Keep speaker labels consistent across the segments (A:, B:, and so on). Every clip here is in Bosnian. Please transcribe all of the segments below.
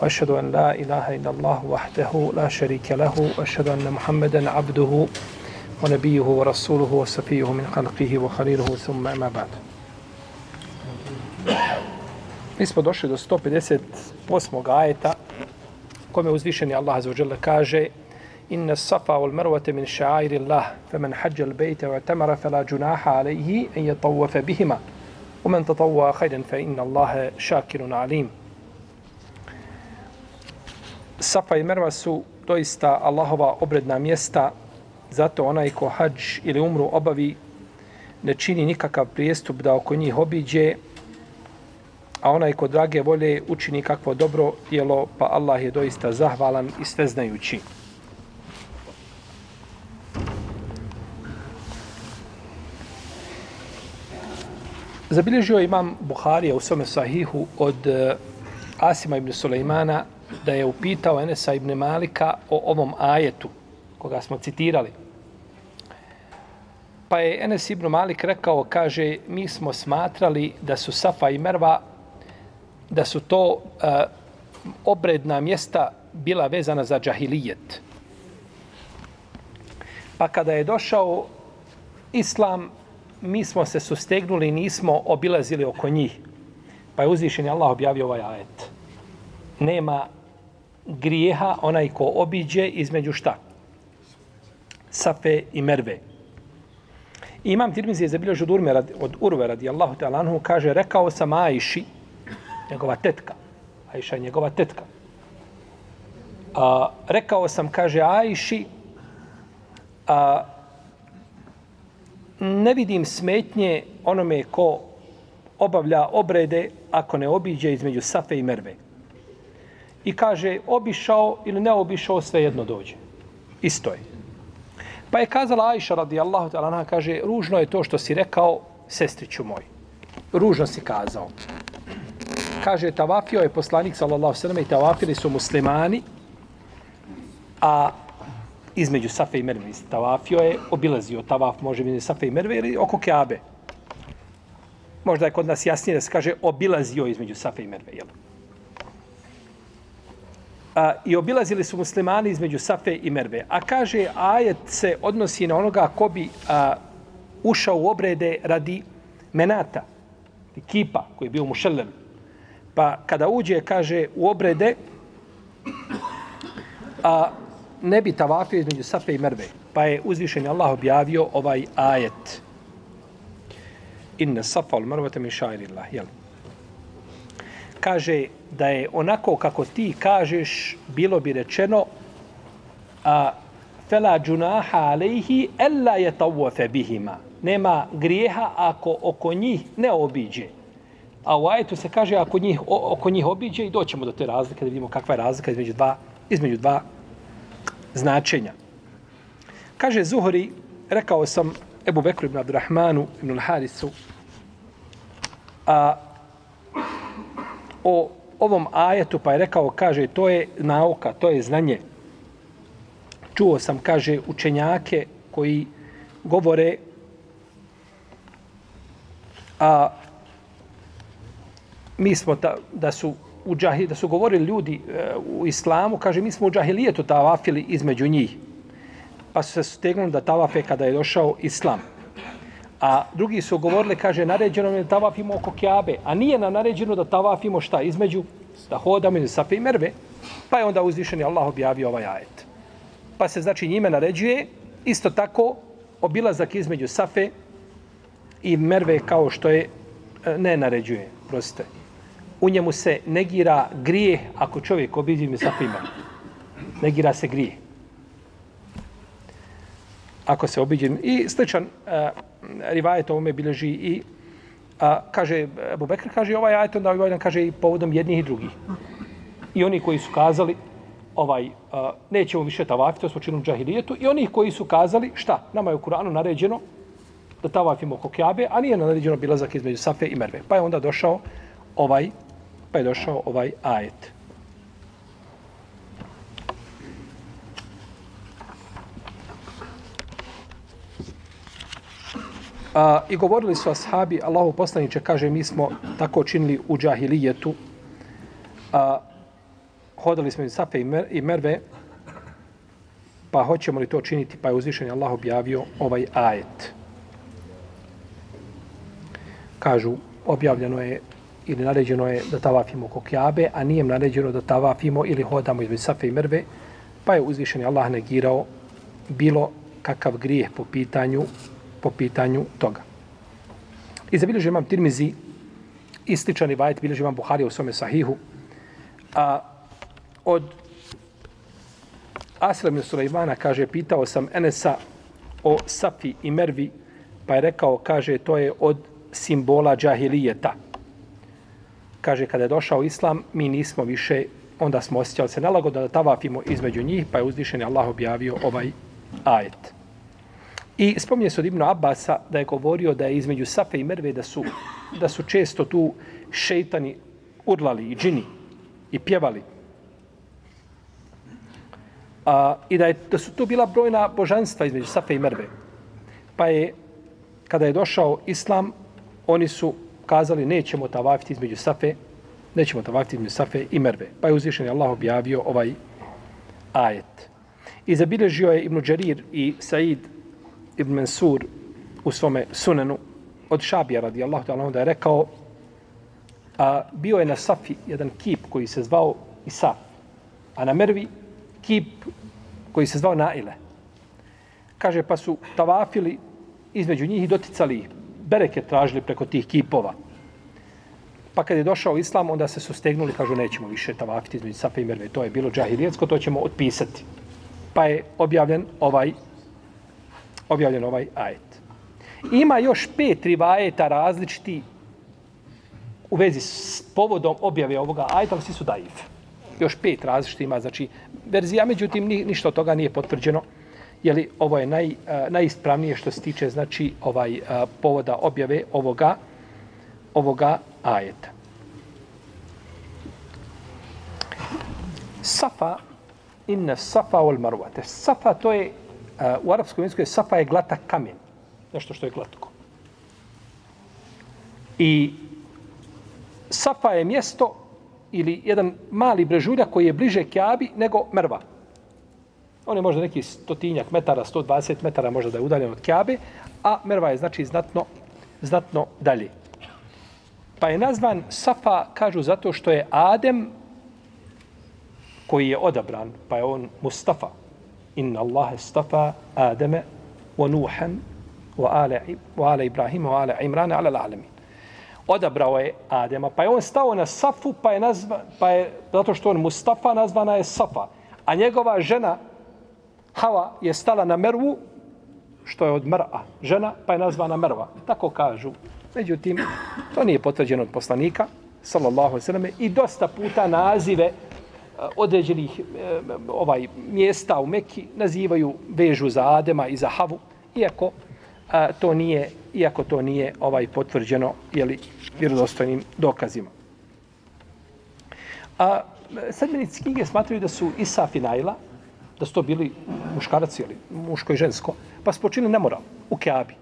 A: وأشهد أن لا إله إلا الله وحده لا شريك له وأشهد أن محمدا عبده ونبيه ورسوله وصفيه من خلقه وخليله ثم أما بعد Mi smo došli do 158. ajeta kome uzvišeni Allah azza wa jalla kaže Inna safa wal marwata min sha'airi Allah faman hajja al bayta wa tamara fala junaha alayhi an yatawafa bihima tatawwa khayran fa inna Allah shakirun alim Safa i Merva su doista Allahova obredna mjesta zato onaj ko hađ ili umru obavi ne čini nikakav prijestup da oko njih obiđe a onaj ko drage volje učini kakvo dobro djelo, pa Allah je doista zahvalan i sveznajući. Zabilježio imam Buharija u svome sahihu od eh, Asima ibn Sulejmana da je upitao Enesa ibn Malika o ovom ajetu koga smo citirali. Pa je Enes ibn Malik rekao, kaže, mi smo smatrali da su Safa i Merva da su to uh, obredna mjesta bila vezana za džahilijet. Pa kada je došao islam, mi smo se sustegnuli i nismo obilazili oko njih. Pa je uzvišen Allah objavio ovaj ajet. Nema grijeha onaj ko obiđe između šta? Safe i Merve. I imam Tirmizi je zabilježio od, od Urve radijallahu ta'ala anhu, kaže, rekao sam Ajši, njegova tetka. Ajša je njegova tetka. A, rekao sam, kaže Ajši, a, ne vidim smetnje onome ko obavlja obrede ako ne obiđe između Safe i Merve. I kaže, obišao ili ne obišao, sve jedno dođe. Isto je. Pa je kazala Ajša radijallahu ta'ala, kaže, ružno je to što si rekao, sestriću moj. Ružno si kazao kaže tavafio je poslanik sallallahu alejhi ve i tavafili su muslimani a između Safe i Merve tavafio je obilazio tavaf može biti Safe i Merve ili oko Kabe možda je kod nas jasnije da se kaže obilazio između Safe i Merve jel? A, I obilazili su muslimani između Safe i Merve. A kaže, ajet se odnosi na onoga ko bi a, ušao u obrede radi menata, kipa koji je bio mušelem, Pa kada uđe, kaže, u obrede, a ne bi tavafio između Safe i Merve. Pa je uzvišen Allah objavio ovaj ajet. Inna safa al marvata min šairillah. Jel? Kaže da je onako kako ti kažeš, bilo bi rečeno a fela džunaha alejhi ella je tawafe bihima. Nema grijeha ako oko njih ne obiđe. A u ajetu se kaže ako njih, o, oko njih obiđe i doćemo do te razlike da vidimo kakva je razlika između dva, između dva značenja. Kaže Zuhri, rekao sam Ebu Bekru ibn Abdurrahmanu ibn Harisu, a, o ovom ajetu pa je rekao, kaže, to je nauka, to je znanje. Čuo sam, kaže, učenjake koji govore a, mi smo ta, da su u džahili, da su govorili ljudi e, u islamu, kaže mi smo u džahilijetu tavafili između njih. Pa su se stegnuli da tavafe kada je došao islam. A drugi su govorili, kaže, naređeno je da tavafimo oko Kjabe, a nije nam naređeno da tavafimo šta između, da hodamo iz Safe i Merve. Pa je onda uzvišeni Allah objavio ovaj ajet. Pa se znači njime naređuje isto tako obilazak između Safe i Merve kao što je e, ne naređuje, prostite u njemu se negira grije ako čovjek obiđe mi safima. Negira se grije. Ako se obiđe. I sličan uh, rivajet ovome bileži i a, kaže, Abu Bekr kaže ovaj ajet, onda ovaj kaže i povodom jednih i drugih. I oni koji su kazali, ovaj, a, nećemo više tavafiti, to smo činili u džahilijetu, i oni koji su kazali, šta, nama je u Kur'anu naređeno da tavafimo oko Kjabe, a nije naređeno bilazak između Safe i Merve. Pa je onda došao ovaj, pa je došao ovaj ajet. A, I govorili su ashabi, Allahu poslaniće, kaže, mi smo tako činili u džahilijetu, a, hodali smo iz Safe i, Mer, i Merve, pa hoćemo li to činiti, pa je uzvišen Allah objavio ovaj ajet. Kažu, objavljeno je ili naređeno je da tavafimo oko Kjabe, a nije naređeno da tavafimo ili hodamo između Safe i Merve, pa je uzvišen Allah negirao bilo kakav grijeh po pitanju po pitanju toga. I zabilježio imam Tirmizi, ističan i vajet, bilježio imam Buharija u svome sahihu, a od Asra ibn Sulejmana, kaže, pitao sam Enesa o Safi i Mervi, pa je rekao, kaže, to je od simbola džahilijeta. Kaže, kada je došao Islam, mi nismo više, onda smo osjećali se nalagodno da tavafimo između njih, pa je uzdišen Allah objavio ovaj ajet. I spominje se od Ibnu Abasa da je govorio da je između Safe i Merve da su, da su često tu šeitani urlali i džini i pjevali. A, I da, je, da su tu bila brojna božanstva između Safe i Merve. Pa je, kada je došao Islam, oni su kazali nećemo tavafiti između Safe, nećemo tavafiti između Safe i Merve. Pa je uzvišen Allah objavio ovaj ajet. I zabilježio je Ibnu Đarir i Said Ibn Mansur u svome sunenu od Šabija radijallahu ta'ala da je rekao a, bio je na Safi jedan kip koji se zvao Isaf, a na Mervi kip koji se zvao Naile. Kaže, pa su tavafili između njih i doticali ih. Bereke tražili preko tih kipova. Pa kad je došao Islam, onda se su stegnuli, kažu, nećemo više tavafiti između Safa i Merve. To je bilo džahilijetsko, to ćemo otpisati. Pa je objavljen ovaj objavljen ovaj ajet. Ima još pet rivajeta različiti u vezi s povodom objave ovoga ajeta, ali svi su daif. Još pet različiti ima, znači, verzija, međutim, ni, ništa od toga nije potvrđeno. Jeli, ovo je naj, uh, najispravnije što se tiče, znači, ovaj uh, povoda objave ovoga, ovoga ajeta. Safa, inne safa ol marvate. Safa to je Eh, u arapskom jeziku je safa je glatak kamen. Nešto što je glatko. I safa je mjesto ili jedan mali brežulja koji je bliže Kjabi nego Merva. On je možda neki stotinjak metara, 120 metara možda da je udaljen od Kjabe, a Merva je znači znatno, znatno dalje. Pa je nazvan Safa, kažu, zato što je Adem koji je odabran, pa je on Mustafa, inna Allahe stafa Adama wa Nuhan wa ale, wa ale Ibrahima wa ale Imrana ala alamin. Odabrao je Adema, pa je on stao na Safu, pa je, nazva, pa je zato što on Mustafa nazvana je Safa. A njegova žena Hava je stala na Mervu, što je od Mr'a, žena, pa je nazvana Merva. Tako kažu. Međutim, to nije potvrđeno od poslanika, sallallahu sallam, i dosta puta nazive Eh, određenih eh, ovaj mjesta u Mekki nazivaju vežu za Adema i za Havu, iako a, to nije iako to nije ovaj potvrđeno je li vjerodostojnim dokazima. A sedmenici knjige smatraju da su Isa i Naila, da su to bili muškarac ili muško i žensko, pa su počinili nemoral u Keabi.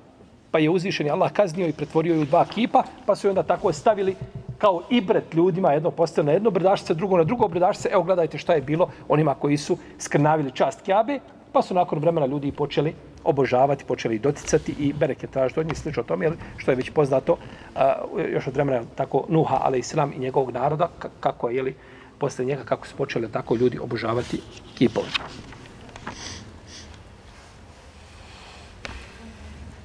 A: Pa je uzvišen Allah kaznio i pretvorio ju dva kipa, pa su onda tako stavili kao ibret ljudima, jedno postavio na jedno brdašce, drugo na drugo brdašce. Evo gledajte šta je bilo onima koji su skrnavili čast Kjabe, pa su nakon vremena ljudi počeli obožavati, počeli doticati i bereke tražiti od njih slično tome, što je već poznato a, još od vremena tako Nuha, ale Islam i njegovog naroda, kako je, jeli, posle njega, kako su počeli tako ljudi obožavati kipove.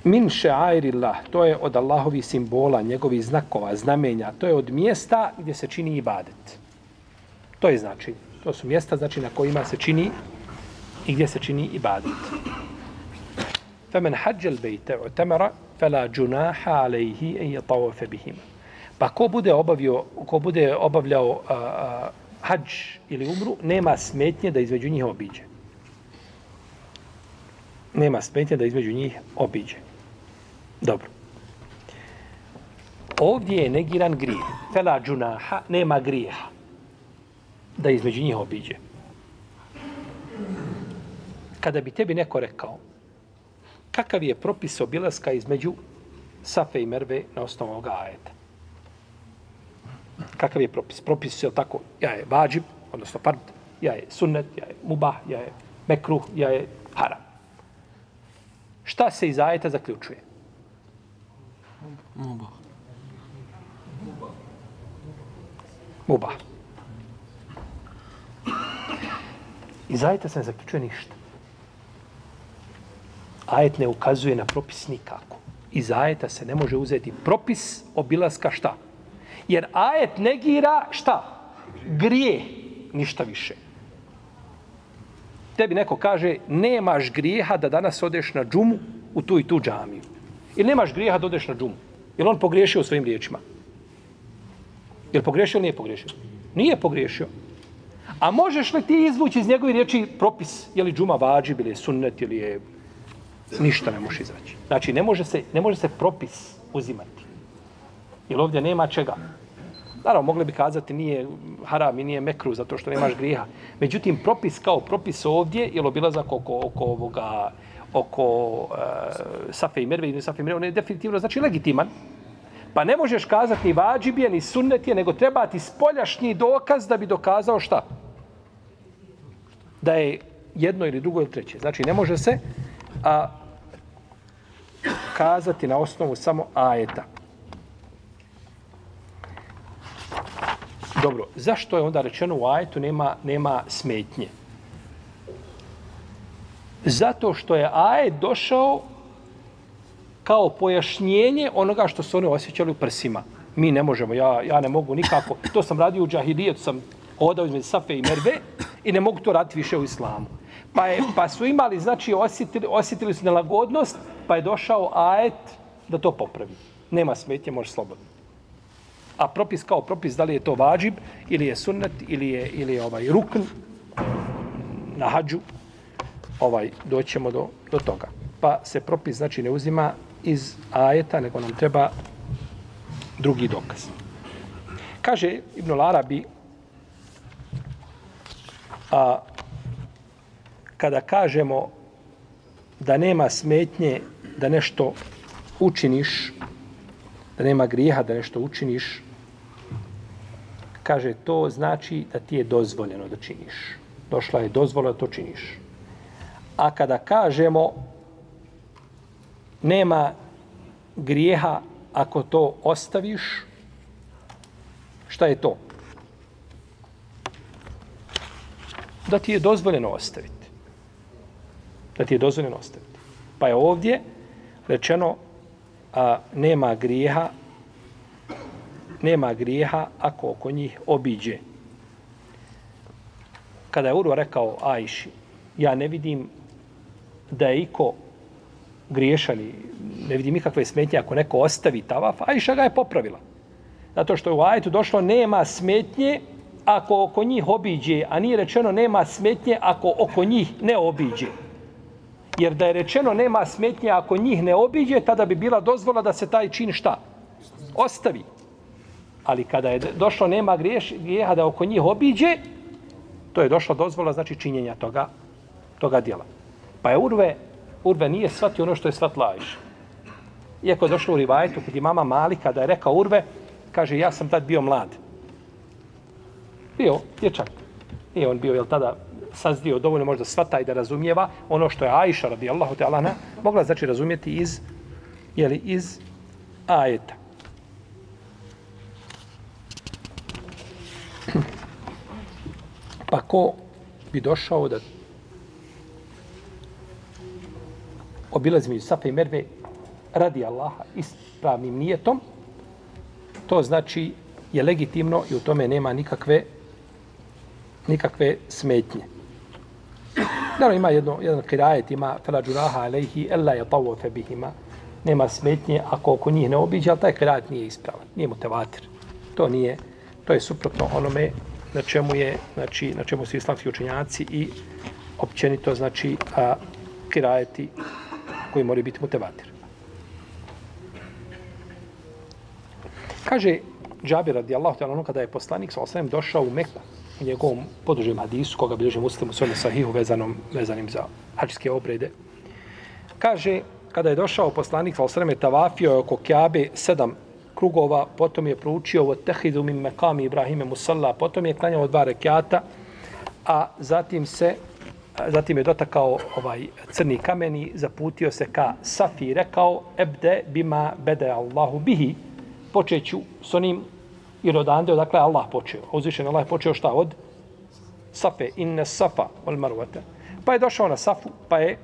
A: Min ša'airillah, to je od Allahovi simbola, njegovih znakova, znamenja, to je od mjesta gdje se čini ibadet. To je znači. To su mjesta znači na kojima se čini i gdje se čini ibadet. Femen hađel bejte o temara, fela džunaha alejhi en je tawafe bihim. Pa ko bude obavio, ko bude obavljao a, a, hađ ili umru, nema smetnje da između njih obiđe. Nema smetnje da između njih obiđe. Dobro. Ovdje je negiran grijeh. Fela džunaha, nema grijeha da između njih obiđe. Kada bi tebi neko rekao kakav je propis obilaska između Safe i Merve na osnovu ovoga ajeta. Kakav je propis? Propis je tako, ja je vađib, odnosno pard, ja je sunnet, ja je mubah, ja je mekruh, ja je haram. Šta se iz ajeta zaključuje?
B: Mubah.
A: Mubah. I zajeta se ne zaključuje ništa. Ajet ne ukazuje na propis nikako. Iz ajeta se ne može uzeti propis obilaska šta? Jer ajet negira šta? Grije. Ništa više. Tebi neko kaže, nemaš grijeha da danas odeš na džumu u tu i tu džamiju. Ili nemaš grijeha da odeš na džumu. Ili on pogriješio svojim riječima? Jel pogriješio ili nije pogriješio? Nije pogriješio. A možeš li ti izvući iz njegove riječi propis, je li džuma vađib ili je sunnet ili je ništa ne možeš izvaći. Znači, ne može se, ne može se propis uzimati. Jer ovdje nema čega. Naravno, mogli bi kazati nije haram i nije mekru zato što nemaš griha. Međutim, propis kao propis ovdje je obilazak oko, oko ovoga oko uh, Safe i Merve ili Safe i Merve, on je definitivno znači legitiman. Pa ne možeš kazati ni vađibije, ni sunnet je, nego treba ti spoljašnji dokaz da bi dokazao šta? Da je jedno ili drugo ili treće. Znači, ne može se a, kazati na osnovu samo ajeta. Dobro, zašto je onda rečeno u ajetu nema, nema smetnje? Zato što je ajet došao kao pojašnjenje onoga što su oni osjećali u prsima. Mi ne možemo, ja, ja ne mogu nikako. To sam radio u džahilijetu, sam hodao između Safe i Merve i ne mogu to raditi više u islamu. Pa, je, pa su imali, znači, osjetili, osjetili su nelagodnost, pa je došao ajet da to popravi. Nema smetje, može slobodno. A propis kao propis, da li je to vađib, ili je sunnet, ili je, ili je ovaj rukn na hađu, ovaj, doćemo do, do toga. Pa se propis, znači, ne uzima iz ajeta, nego nam treba drugi dokaz. Kaže Ibn Larabi, a, kada kažemo da nema smetnje da nešto učiniš, da nema grijeha da nešto učiniš, kaže to znači da ti je dozvoljeno da činiš. Došla je dozvola da to činiš. A kada kažemo nema grijeha ako to ostaviš, šta je to? Da ti je dozvoljeno ostaviti da ti je dozvoljeno ostaviti. Pa je ovdje rečeno a, nema grijeha nema grijeha ako oko njih obiđe. Kada je Urva rekao Ajši, ja ne vidim da je iko griješan i ne vidim nikakve smetnje ako neko ostavi tavaf, Aisha ga je popravila. Zato što je u ajetu došlo nema smetnje ako oko njih obiđe, a nije rečeno nema smetnje ako oko njih ne obiđe. Jer da je rečeno nema smetnje ako njih ne obiđe, tada bi bila dozvola da se taj čin šta? Ostavi. Ali kada je došlo nema griješ, grijeha da oko njih obiđe, to je došla dozvola znači činjenja toga, toga djela. Pa je Urve, Urve nije shvatio ono što je shvatila Ajša. Iako je došlo u Rivajtu kod mama Mali, kada je rekao Urve, kaže ja sam tad bio mlad. Bio, dječak. Nije on bio, jel tada sazdio dovoljno možda svata i da razumijeva ono što je Ajša radijallahu ta'ala mogla znači razumjeti iz jeli, iz ajeta. Pa ko bi došao da obilazi među Safa i Merve radi Allaha ispravnim nijetom, to znači je legitimno i u tome nema nikakve nikakve smetnje. Naravno ima jedno, jedan kirajet, ima fela džuraha alejhi, ella je tavu febihima. Nema smetnje ako oko njih ne obiđe, ali taj kirajet nije ispravan. Nije motivator. To nije, to je suprotno onome na čemu je, znači, na čemu su islamski učenjaci i općenito, znači, a, kirajeti koji moraju biti mutevatir. Kaže Džabir radijallahu ta'ala kada je poslanik sa osvijem došao u Meku u njegovom podužem hadisu koga bilježi muslim u svojom sahihu vezanom, vezanim za hađske obrede. Kaže, kada je došao poslanik sa osvijem je tavafio je oko Kjabe sedam krugova, potom je proučio ovo tehidu min mekami Ibrahime Musalla, potom je klanjao dva rekiata, a zatim se zatim je dotakao ovaj crni kameni, zaputio se ka Safi i rekao ebde bima bede Allahu bihi, počeću s onim jer odande odakle Allah počeo. Uzvišen Allah je počeo šta od Safe, inne Safa, ol marvata. Pa je došao na Safu, pa je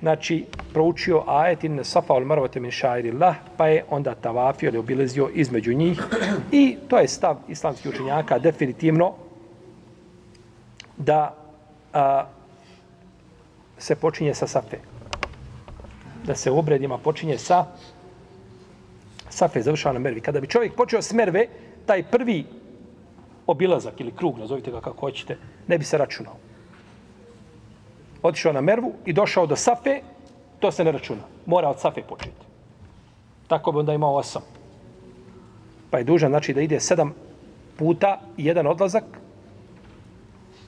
A: znači, proučio ajet inne Safa, ol marvata min šairillah, pa je onda tavafio ili obilazio između njih. I to je stav islamskih učenjaka definitivno da a, se počinje sa Safe. Da se u obredima počinje sa Safe završava na Mervi. Kada bi čovjek počeo s Merve, taj prvi obilazak ili krug, nazovite ga kako hoćete, ne bi se računao. Otišao na Mervu i došao do Safe, to se ne računa. Mora od Safe početi. Tako bi onda imao osam. Pa je dužan, znači, da ide sedam puta i jedan odlazak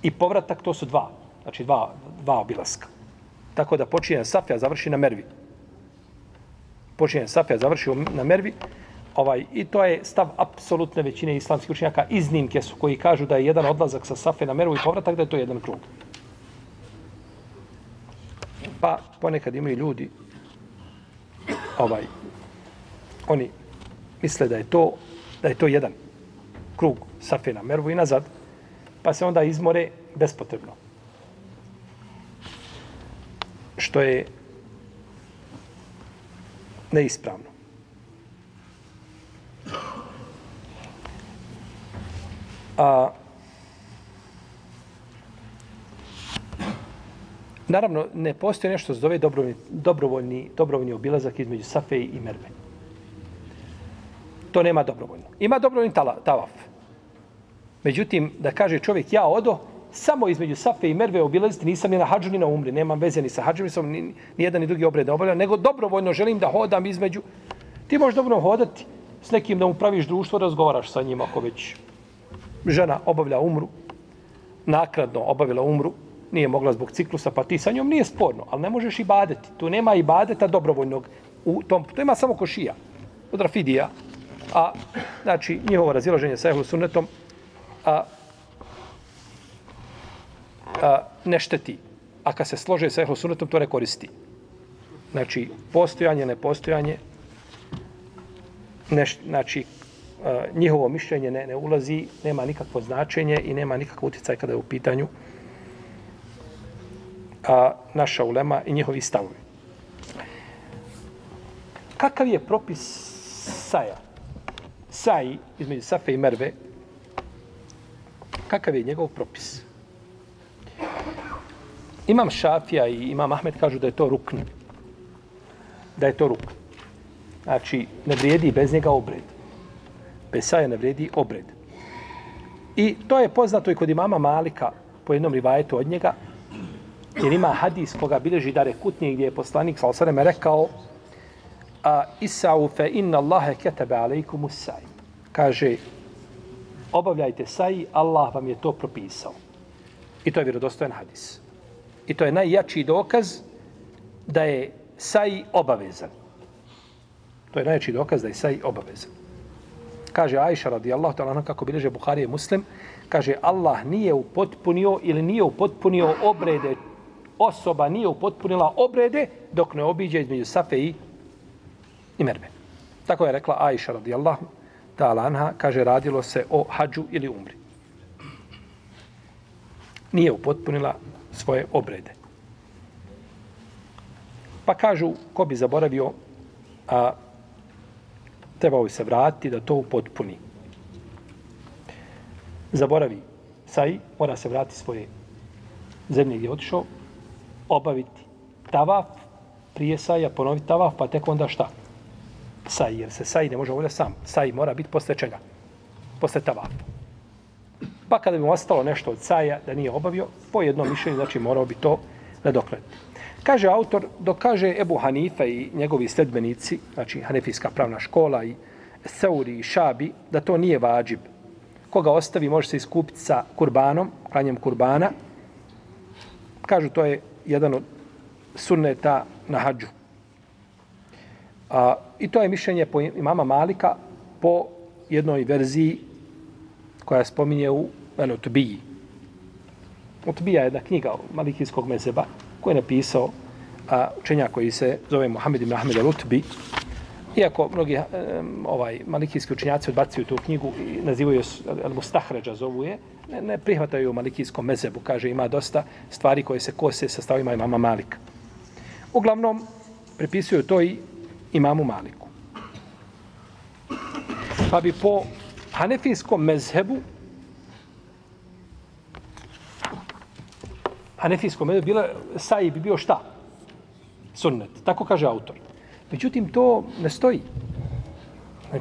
A: i povratak, to su dva. Znači, dva, dva obilaska. Tako da počinje na Safe, a završi na Mervi. Počinje na Safe, a završi na Mervi. Ovaj, I to je stav apsolutne većine islamskih učenjaka. Iznimke su koji kažu da je jedan odlazak sa Safe na Mervu i povratak, da je to jedan krug. Pa ponekad imaju ljudi, ovaj, oni misle da je to da je to jedan krug Safe na Mervu i nazad, pa se onda izmore bespotrebno. Što je neispravno. A, naravno, ne postoji nešto zove dobrovoljni, dobrovoljni, dobrovoljni obilazak između Safe i Merve. To nema dobrovoljno. Ima dobrovoljni tala, tavaf. Međutim, da kaže čovjek, ja odo, samo između Safe i Merve obilaziti, nisam ni na hađu ni na umri, nemam veze ni sa hađom, nisam ni, ni jedan ni drugi obred obavljao, nego dobrovoljno želim da hodam između. Ti možeš dobro hodati s nekim da mu praviš društvo, razgovaraš sa njim ako već žena obavlja umru, nakradno obavila umru, nije mogla zbog ciklusa, pa ti sa njom nije sporno, ali ne možeš i badeti. Tu nema i badeta dobrovoljnog. U tom, to ima samo košija, od Rafidija. A, znači, njihovo razilaženje sa ehlu sunnetom a, a, ne šteti. A kad se slože sa ehlu sunnetom, to ne koristi. Znači, postojanje, nepostojanje, ne, znači, njihovo mišljenje ne, ne ulazi, nema nikakvo značenje i nema nikakav utjecaj kada je u pitanju a, naša ulema i njihovi stavovi. Kakav je propis saja? Saji između Safe i Merve, kakav je njegov propis? Imam Šafija i Imam Ahmed kažu da je to rukn. Da je to rukn. Znači, ne vrijedi bez njega obred bez saja ne vredi obred. I to je poznato i kod imama Malika po jednom rivajetu od njega, jer ima hadis koga bileži Dare Kutnije gdje je poslanik sa osademe rekao a Isau fe inna Allahe ketebe alejkum usaj. Kaže, obavljajte saj, Allah vam je to propisao. I to je vjerodostojen hadis. I to je najjači dokaz da je saj obavezan. To je najjači dokaz da je saj obavezan kaže Ajša radijallahu ta'ala kako bileže Buhari i Muslim, kaže Allah nije upotpunio ili nije upotpunio obrede osoba nije upotpunila obrede dok ne obiđe između Safe i, i Merve. Tako je rekla Ajša radijallahu ta'ala anha, kaže radilo se o hađu ili umri. Nije upotpunila svoje obrede. Pa kažu, ko bi zaboravio a, trebao se vratiti da to upotpuni. Zaboravi saj, mora se vratiti svoje zemlje gdje je otišao, obaviti tavaf, prije saja, ponoviti tavaf, pa tek onda šta? Saj, jer se saj ne može obavljati sam. Saj mora biti posle čega? Posle tavafa. Pa kada bi mu ostalo nešto od saja da nije obavio, po jednom mišljenju, znači morao bi to nadoknaditi. Kaže autor, dok kaže Ebu Hanifa i njegovi sledbenici, znači Hanefijska pravna škola i Seuri i Šabi, da to nije vađib. Koga ostavi može se iskupiti sa kurbanom, klanjem kurbana. Kažu to je jedan od sunneta na hađu. A, I to je mišljenje po imama Malika po jednoj verziji koja spominje u Utbiji. Utbija je jedna knjiga malikijskog mezeba koju je napisao a, učenjak koji se zove Mohamed ibn Ahmed al-Utbi. Iako mnogi um, ovaj malikijski učenjaci odbacuju tu knjigu i nazivaju je al-Mustahređa zovu je, ne, ne prihvataju malikijskom mezebu. Kaže, ima dosta stvari koje se kose sa stavima imama Malika. Uglavnom, pripisuju to i imamu Maliku. Pa bi po hanefijskom mezhebu hanefijskom medu bila, saji bi bio šta? Sunnet. Tako kaže autor. Međutim, to ne stoji.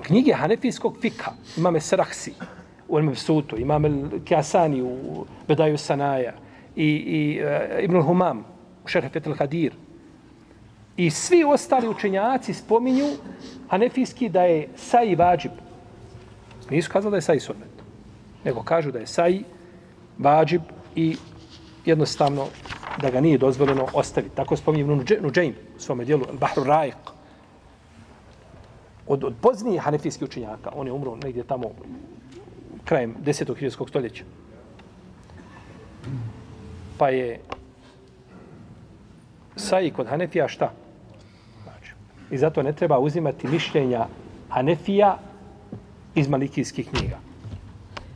A: Knjige hanefijskog fika, imame Saraksi, u Elmeb Sutu, imame Kjasani u Bedaju Sanaja i, i eh, uh, Ibn Humam u Šerhefet al-Hadir, I svi ostali učenjaci spominju Hanefijski da je saji vađib. Nisu kazali da je saji sunnet. Nego kažu da je saji vađib i jednostavno da ga nije dozvoljeno ostaviti. Tako spominje Nuđajn u svome dijelu Bahru Rajq. Od, od poznijih hanefijskih učenjaka, on je umro negdje tamo krajem 10. hiljadskog stoljeća. Pa je saji kod Hanefija šta? Znači, I zato ne treba uzimati mišljenja Hanefija iz malikijskih knjiga.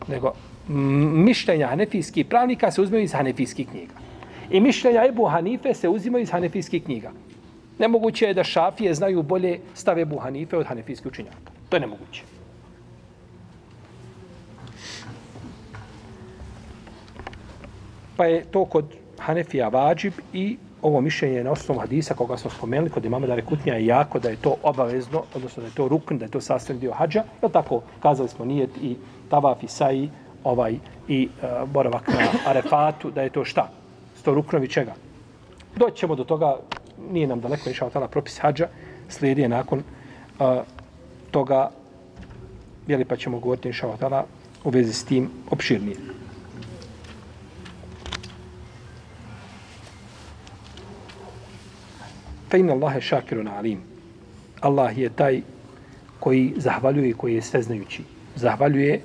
A: Nego mišljenja hanefijskih pravnika se uzmeju iz hanefijskih knjiga. I mišljenja Ebu Hanife se uzimaju iz hanefijskih knjiga. Nemoguće je da šafije znaju bolje stave Ebu Hanife od hanefijskih učinjaka. To je nemoguće. Pa je to kod Hanefija vađib i ovo mišljenje na osnovu hadisa koga smo spomenuli kod imama Dare Kutnija je jako da je to obavezno, odnosno da je to rukn, da je to sastavni dio hađa. Je tako? Kazali smo nijet i tavaf i saji ovaj, i e, boravak na arefatu, da je to šta? Sto ruknovi čega? Doćemo do toga, nije nam daleko išao tada propis hađa, slijedi je nakon e, toga, jeli pa ćemo govoriti išao tada u vezi s tim opširnije. Fe inna Allahe šakirun alim. Allah je taj koji zahvaljuje i koji je sveznajući. Zahvaljuje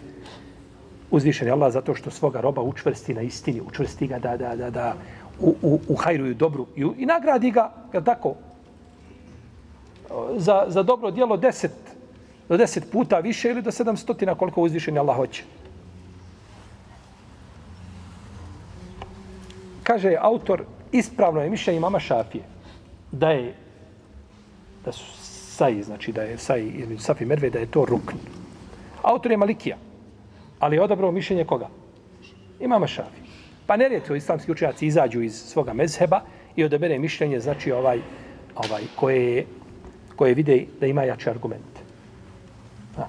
A: uzvišen je Allah zato što svoga roba učvrsti na istini, učvrsti ga da, da, da, da u, u, u hajru i dobru i, i nagradi ga, je tako, za, za dobro dijelo deset, do deset puta više ili do sedam stotina koliko uzvišen je Allah hoće. Kaže autor, ispravno je mišljenje mama Šafije da je da su saji, znači da je saji između Safi i Merve, da je to rukn. Autor je Malikija, ali je odabrao mišljenje koga? Imama Šafi. Pa nerijetko islamski učenjaci izađu iz svoga mezheba i odabere mišljenje, znači ovaj, ovaj koje, koje vide da ima jače argumente. Ha.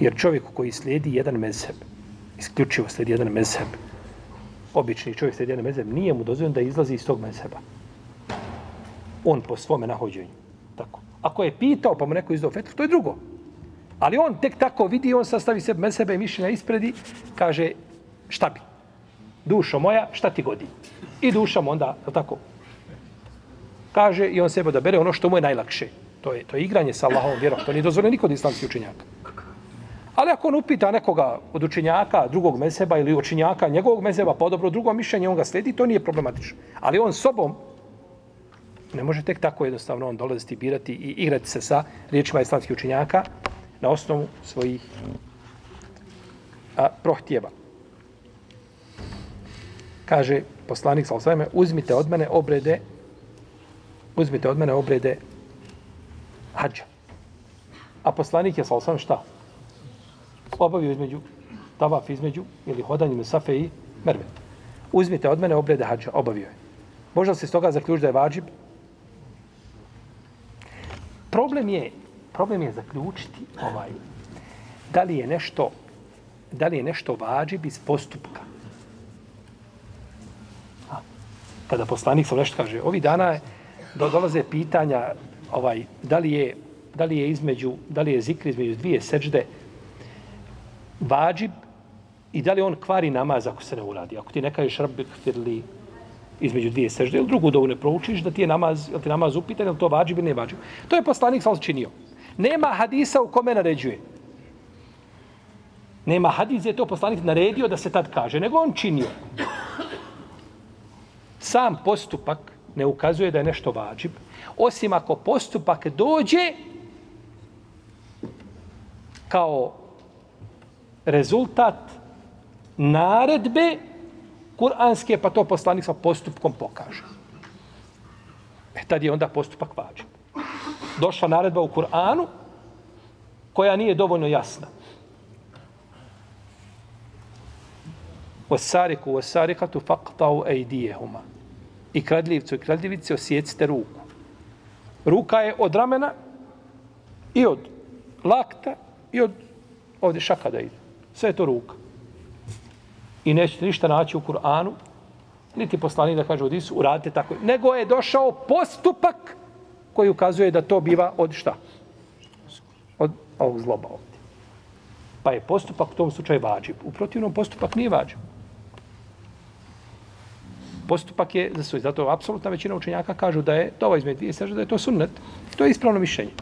A: Jer čovjek koji slijedi jedan mezheb, isključivo slijedi jedan mezheb, obični čovjek slijedi jedan mezheb, nije mu dozvoljeno da izlazi iz tog mezheba. On po svome nahođenju. Tako. Ako je pitao, pa mu neko izdao fetvu, to je drugo. Ali on tek tako vidi, on sastavi sebe med sebe mišljenja ispredi, kaže, šta bi? Dušo moja, šta ti godi? I duša mu onda, tako, kaže i on sebe da bere ono što mu je najlakše. To je, to je igranje sa Allahom vjerom. To nije dozvoljeno nikod islamskih učenjaka. Ali ako on upita nekoga od učenjaka drugog mezheba ili učenjaka njegovog mezheba pa dobro drugo mišljenje, on ga sledi, to nije problematično. Ali on sobom ne može tek tako jednostavno on dolaziti, birati i igrati se sa riječima islamskih učenjaka na osnovu svojih a, prohtjeva. Kaže poslanik sa osvajme, uzmite od mene obrede uzmite od mene obrede hađa. A poslanik je sa osvajme šta? obavio između tavaf između ili hodanje na safe i merve. Uzmite od mene obrede hađa, obavio je. Možda se s toga zaključi da je vađib? Problem je, problem je zaključiti ovaj, da li je nešto da li je nešto vađib iz postupka. A, kada poslanik sam nešto kaže, ovi dana je, do, dolaze pitanja ovaj, da li je da li je između, da li je zikr između dvije seđde vađib i da li on kvari namaz ako se ne uradi. Ako ti ne kažeš rabbi kfirli između dvije sežde, ili drugu dovu ne proučiš, da ti je namaz, ili ti namaz upitan, ili to vađib ili ne vađib. To je poslanik sam činio. Nema hadisa u kome naređuje. Nema hadis je to poslanik naredio da se tad kaže, nego on činio. Sam postupak ne ukazuje da je nešto vađib, osim ako postupak dođe kao rezultat naredbe kuranske, pa to poslanik sa postupkom pokaže. E tad je onda postupak vađib. Došla naredba u Kur'anu koja nije dovoljno jasna. Osariku, osarikatu faqtau ejdijehuma. I kradljivcu i kradljivici osjecite ruku. Ruka je od ramena i od lakta i od ovdje šaka da ide. Sve je to ruka. I nećete ništa naći u Kur'anu, niti poslani da kaže u Disu, uradite tako. Nego je došao postupak koji ukazuje da to biva od šta? Od ovog zloba ovdje. Pa je postupak u tom slučaju vađib. U protivnom postupak nije vađib. Postupak je za svoj. Zato apsolutna većina učenjaka kažu da je to ovaj izmed dvije sežde, da je to sunnet. To je ispravno mišljenje.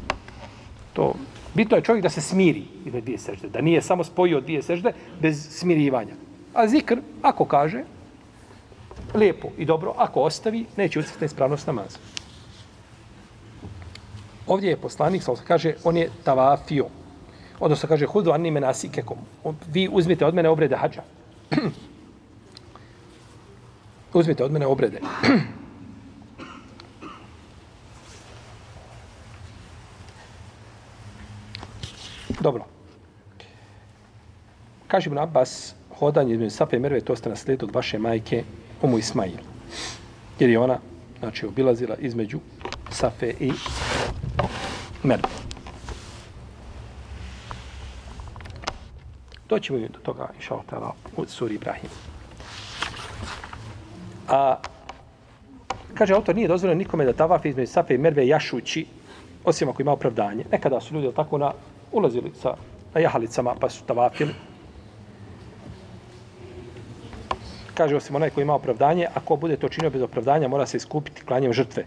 A: To Bitno je čovjek da se smiri izmed dvije sežde, da nije samo spojio dvije sežde bez smirivanja. A zikr, ako kaže, lijepo i dobro, ako ostavi, neće ucrti ispravnost namaza. Ovdje je poslanik, sa kaže, on je tavafio. Odnosno kaže, hudu anni menasikekom. Vi uzmite od mene obrede hađa. uzmite od mene obrede. Dobro. Kaže mu Abbas, hodanje između Safa i Merve, to ste naslijedili od vaše majke, Umu Ismail. Jer je ona, znači, obilazila između Safe i Merve. Doćemo do toga, inša Allah, u suri Ibrahim. A, kaže, autor nije dozvoljeno nikome da tavaf između Safe i Merve jašući, osim ako ima opravdanje. Nekada su ljudi tako na ulazili sa na jahalicama pa su tavafili. Kaže osim onaj koji ima opravdanje, ako bude to činio bez opravdanja, mora se iskupiti klanjem žrtve.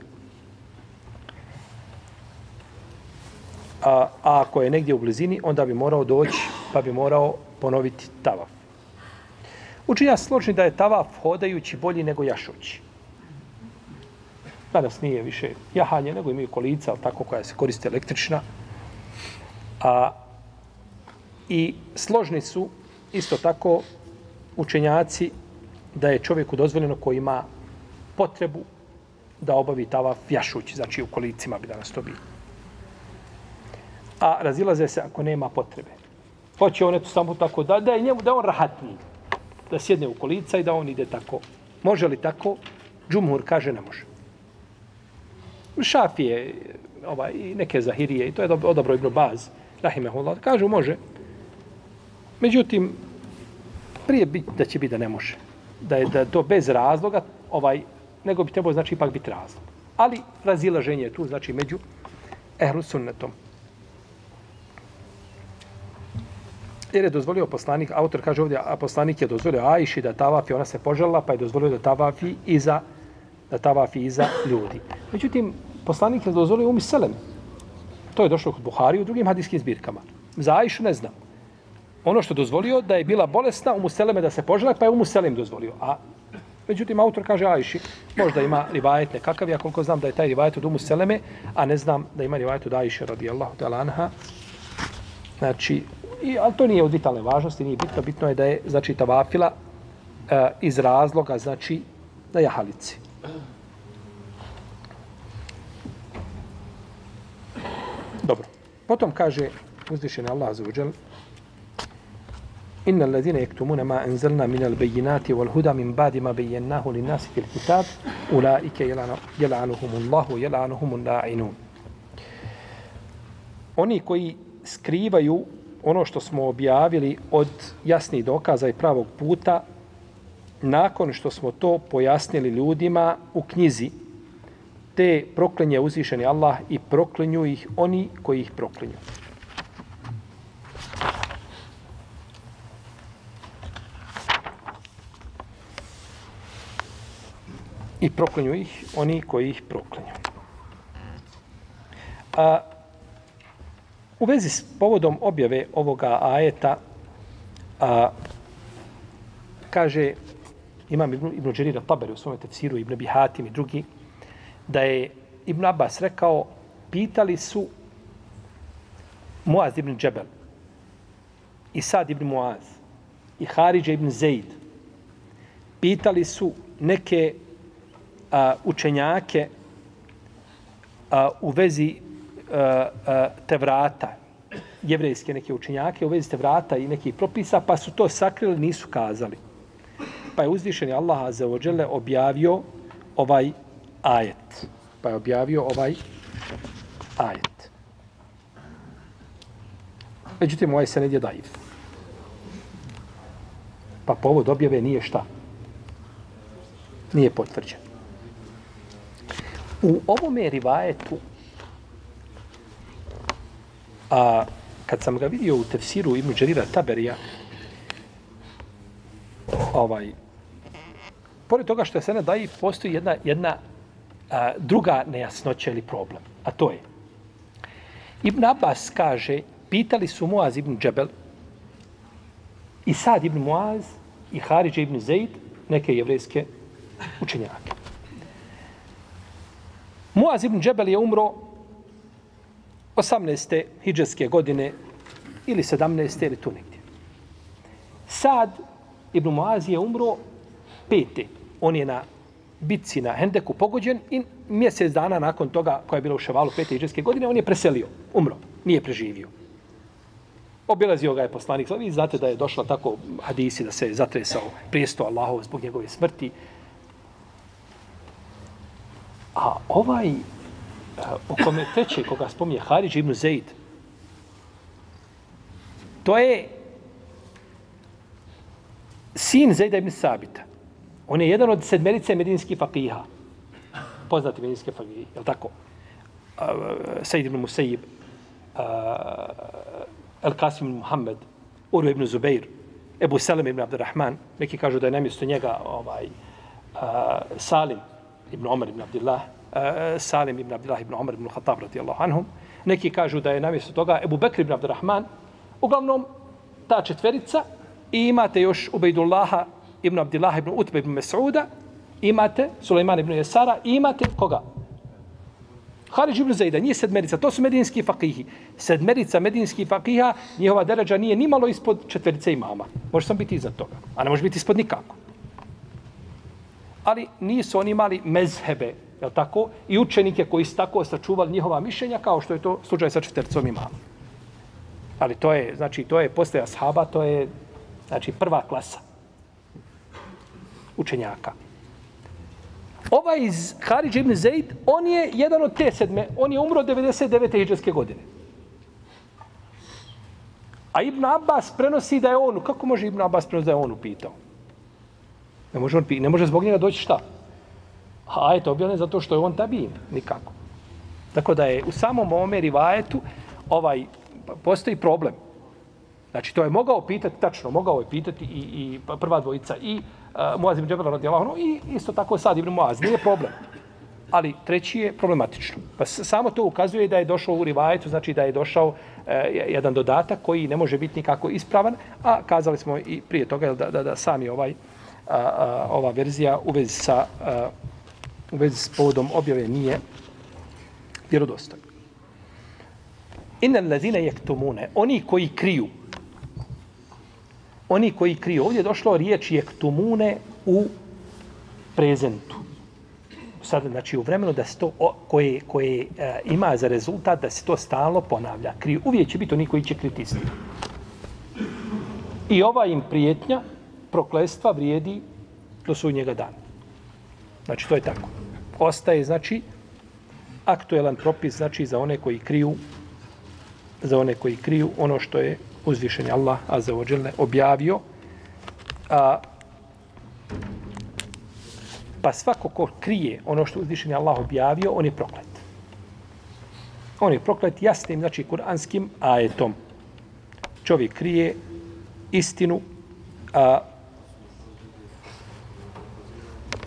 A: A, a ako je negdje u blizini, onda bi morao doći, pa bi morao ponoviti tavaf. Učinja složni da je tavaf hodajući bolji nego jašući. Danas nije više jahanje, nego imaju kolica, tako koja se koriste električna. A, I složni su isto tako učenjaci da je čovjeku dozvoljeno koji ima potrebu da obavi tavaf jašući, znači u kolicima bi danas to bilo. A razilaze se ako nema potrebe. Hoće on eto samo tako da, da je njemu, da on rahatni. Da sjedne u kolica i da on ide tako. Može li tako? Džumhur kaže ne može. Šafije, ovaj, i neke zahirije, i to je odobro ibn Baz, rahimehullah, kažu može. Međutim, prije bit, da će biti da ne može. Da je da to bez razloga, ovaj, nego bi trebao znači ipak biti razlog. Ali razilaženje je tu, znači među ehlu sunnetom. Jer je dozvolio poslanik, autor kaže ovdje, a poslanik je dozvolio Ajši da tavafi, ona se požela, pa je dozvolio da tavafi iza, da tavafi iza ljudi. Međutim, poslanik je dozvolio umi selem. To je došlo kod Buhari u drugim hadijskim zbirkama. Za Ajšu ne znam. Ono što dozvolio da je bila bolesna Umu Seleme da se požela, pa je Umu Selem dozvolio. A međutim, autor kaže Ajši, možda ima rivajet nekakav, ja koliko znam da je taj rivajet od Umu Seleme, a ne znam da ima rivajet od Ajši radijallahu ta'ala anha. Znači, i, ali to nije od vitalne važnosti, nije bitno, bitno je da je, znači, tavafila e, iz razloga, znači, da je halici. Dobro. Potom kaže uzvišeni Allah za uđel Inna allazina yaktumuna ma anzalna min al-bayyinati wal huda min ba'di ma bayyanahu lin-nasi fil kitab ulaika yal'anuhumullahu yal'anuhumun la'inun Oni koji skrivaju ono što smo objavili od jasnih dokaza i pravog puta, nakon što smo to pojasnili ljudima u knjizi, te proklinje uzvišeni Allah i proklinju ih oni koji ih proklinju. I proklinju ih oni koji ih proklinju. A, u vezi s povodom objave ovoga ajeta, a, kaže imam Ibn, Ibn Đerira Taberi u svome tefsiru, Ibn Bihatim i drugi, da je Ibn Abbas rekao, pitali su Muaz ibn Džebel, i Sad ibn Muaz, i Haridža ibn Zeid, pitali su neke a, učenjake a, u vezi Eh, eh, Tevrata, jevrejske neke učenjake u vezi Tevrata i nekih propisa, pa su to sakrili, nisu kazali. Pa je uzvišeni Allah Azza wa objavio ovaj ajet. Pa je objavio ovaj ajet. Međutim, ovaj sened je daiv. Pa povod objave nije šta? Nije potvrđen. U ovome rivajetu a kad sam ga vidio u tefsiru Ibn Đerira Taberija ovaj pored toga što je sene daji postoji jedna, jedna a, druga nejasnoća ili problem. A to je Ibn Abbas kaže pitali su Muaz ibn Džebel i Sad ibn Muaz i Haridž ibn Zaid neke jevrejske učenjake. Muaz ibn Džebel je umro 18. hijđarske godine ili 17. ili tu negdje. Sad ibn Muaz je umro pete. On je na bitci na Hendeku pogođen i mjesec dana nakon toga, koja je bila u Ševalu pete hijđarske godine, on je preselio, umro, nije preživio. Obilazio ga je poslanik. Vi znate da je došla tako hadisi da se zatresao prijesto Allahov zbog njegove smrti. A ovaj o kome teče, koga spominje Haridž ibn Zaid, to je sin Zaida ibn Sabita. On je jedan od sedmerice medinskih fakiha. Poznati medinske fakihi, je li tako? Uh, Said ibn Musejib, uh, El Qasim ibn Muhammed, Urve ibn Zubeir, Ebu Salim ibn Abdurrahman, neki kažu da je namjesto njega ovaj, uh, Salim ibn Omer ibn Abdullah, Eh, Salim ibn Abdullah ibn Umar ibn Khattab radijallahu anhum. Neki kažu da je namjesto toga Ebu Bekr ibn Abdurrahman. Uglavnom, ta četverica i imate još Ubejdullaha ibn Abdullah ibn Utbe ibn Mes'uda, imate Sulejman ibn Jesara i imate koga? Haridž ibn Zajda, nije sedmerica, to su medinski fakihi. Sedmerica medinski fakiha, njihova deređa nije ni malo ispod četverice imama. Može sam biti iza toga, a ne može biti ispod nikako. Ali nisu oni imali mezhebe, je tako? I učenike koji su tako sačuvali njihova mišljenja, kao što je to slučaj sa četvrcom imama. Ali to je, znači, to je posle ashaba, to je, znači, prva klasa učenjaka. Ovaj iz Haridž ibn Zaid, on je jedan od te sedme, on je umro 99. hijđarske godine. A Ibn Abbas prenosi da je on, kako može Ibn Abbas prenosi da je on upitao? Ne može, on, ne može zbog njega doći šta? A ajet objavljen zato što je on tabin, nikako. Tako da je u samom ovome rivajetu ovaj, postoji problem. Znači, to je mogao pitati, tačno, mogao je pitati i, i prva dvojica, i uh, Muaz ibn Džabal radijallahu i isto tako sad ibn Muaz. Nije problem. Ali treći je problematično. Pa samo to ukazuje da je došao u rivajetu, znači da je došao uh, jedan dodatak koji ne može biti nikako ispravan, a kazali smo i prije toga da, da, da sami ovaj, uh, uh, ova verzija u vezi sa uh, u vezi s povodom objave nije vjerodostojna. Inna allazina jektumune, oni koji kriju oni koji kriju. Ovdje je došlo riječ jektumune u prezentu. Sad, znači, u vremenu da se to, koje, koje e, ima za rezultat da se to stalno ponavlja. Kriju. Uvijek će biti oni koji će kriti. I ova im prijetnja, proklestva vrijedi do svoj njega dana. Znači, to je tako. Ostaje, znači, aktuelan propis, znači, za one koji kriju za one koji kriju ono što je uzvišen Allah Azza objavio a, pa svako ko krije ono što uzvišen Allah objavio, on je proklet. On je proklet jasnim, znači kuranskim ajetom. Čovjek krije istinu a,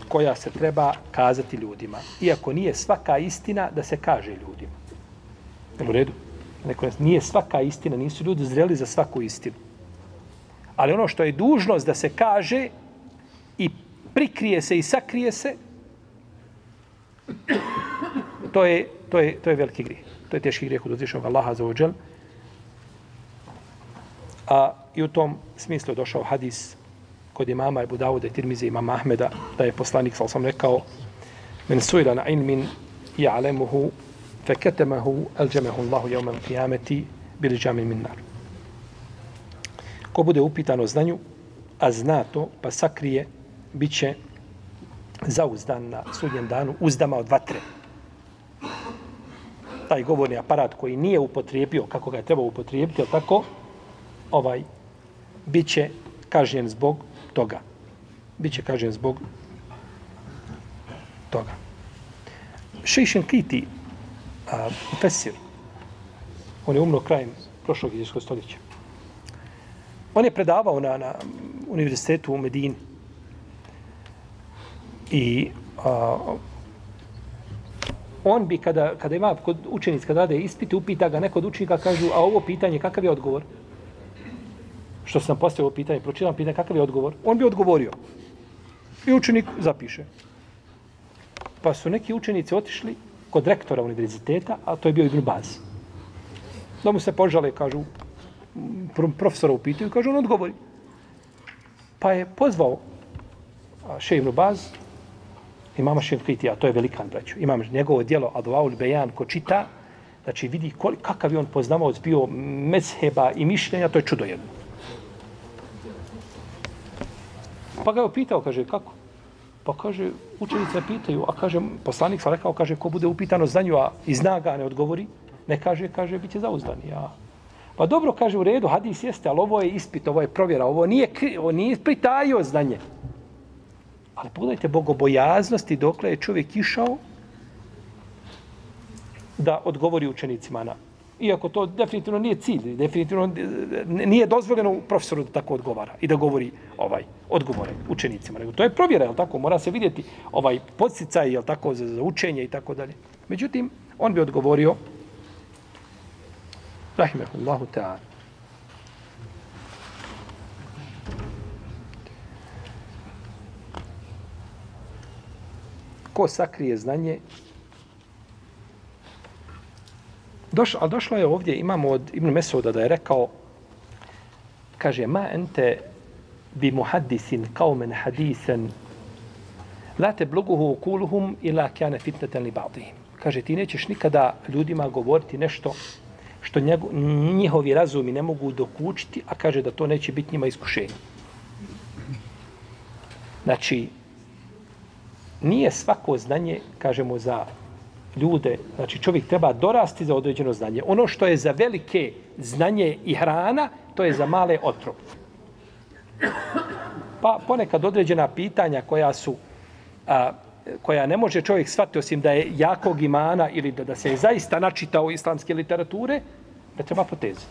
A: koja se treba kazati ljudima. Iako nije svaka istina da se kaže ljudima. U redu? Neko, nije svaka istina, nisu ljudi zreli za svaku istinu. Ali ono što je dužnost da se kaže i prikrije se i sakrije se, to je, to je, to je veliki grijeh. To je teški grijeh od uzvišnog Allaha za ođel. A i u tom smislu je došao hadis kod imama Ebu Dawuda i Tirmize imama Ahmeda, da je poslanik, sal sam rekao, men sujla na ilmin ja'lemuhu feketemahu elđemehu Allahu jevmel qiyameti bili džamin min nar. Ko bude upitan o znanju, a zna to, pa sakrije, bit će zauzdan na sudnjem danu uzdama od vatre. Taj govorni aparat koji nije upotrijebio kako ga je trebao upotrijebiti, tako, ovaj, bit će kažnjen zbog toga. Biće kažen zbog toga. Šešen Kiti, a, Fesir, on je umro krajem prošlog iđeskog stoljeća. On je predavao na, na univerzitetu u Medini. I a, on bi, kada, kada ima kod učenic, kada rade ispite, upita ga neko od učenika, kažu, a ovo pitanje, kakav je odgovor? Što sam postavio pitanje, pročitam pitanje, kakav je odgovor? On bi odgovorio. I učenik zapiše. Pa su neki učenici otišli kod rektora univerziteta, a to je bio Ibn Baz. Da mu se požale, kažu, profesora upitaju, kažu, on odgovori. Pa je pozvao še Ibn Baz, imama Šefkiti, a to je velikan, braću. Imam njegovo dijelo Adlaul Bejan, ko čita, znači vidi kol, kakav je on poznavao bio mezheba i mišljenja, to je čudo jedno. Pa ga je upitao, kaže, kako? Pa kaže, učenice pitaju, a kaže, poslanik sam rekao, kaže, ko bude upitano znanju, a i zna ga, ne odgovori, ne kaže, kaže, bit će zauzdan. Ja. Pa dobro, kaže, u redu, hadis jeste, ali ovo je ispit, ovo je provjera, ovo nije, ovo nije pritajio znanje. Ali pogledajte bogobojaznosti dokle je čovjek išao da odgovori učenicima na iako to definitivno nije cilj, definitivno eh, nije dozvoljeno profesoru da tako odgovara i da govori ovaj odgovore učenicima. Nego to je provjera, je tako? Mora se vidjeti ovaj podsticaj, je tako, za, za učenje i tako dalje. Međutim, on bi odgovorio Rahimehullahu ta'ala. Ko sakrije znanje, Doš, a došlo je ovdje, imamo od Ibn Mesuda da je rekao, kaže, ma ente bi muhaddisin kaumen hadisen la te bloguhu ukuluhum ila kjane fitneten li ba'dihim. Kaže, ti nećeš nikada ljudima govoriti nešto što njego, njihovi razumi ne mogu dokučiti, a kaže da to neće biti njima iskušenje. Znači, nije svako znanje, kažemo, za ljude, znači čovjek treba dorasti za određeno znanje. Ono što je za velike znanje i hrana, to je za male otrov. Pa ponekad određena pitanja koja su a, koja ne može čovjek shvatiti osim da je jakog imana ili da, da se je zaista načitao islamske literature, ne treba potezati.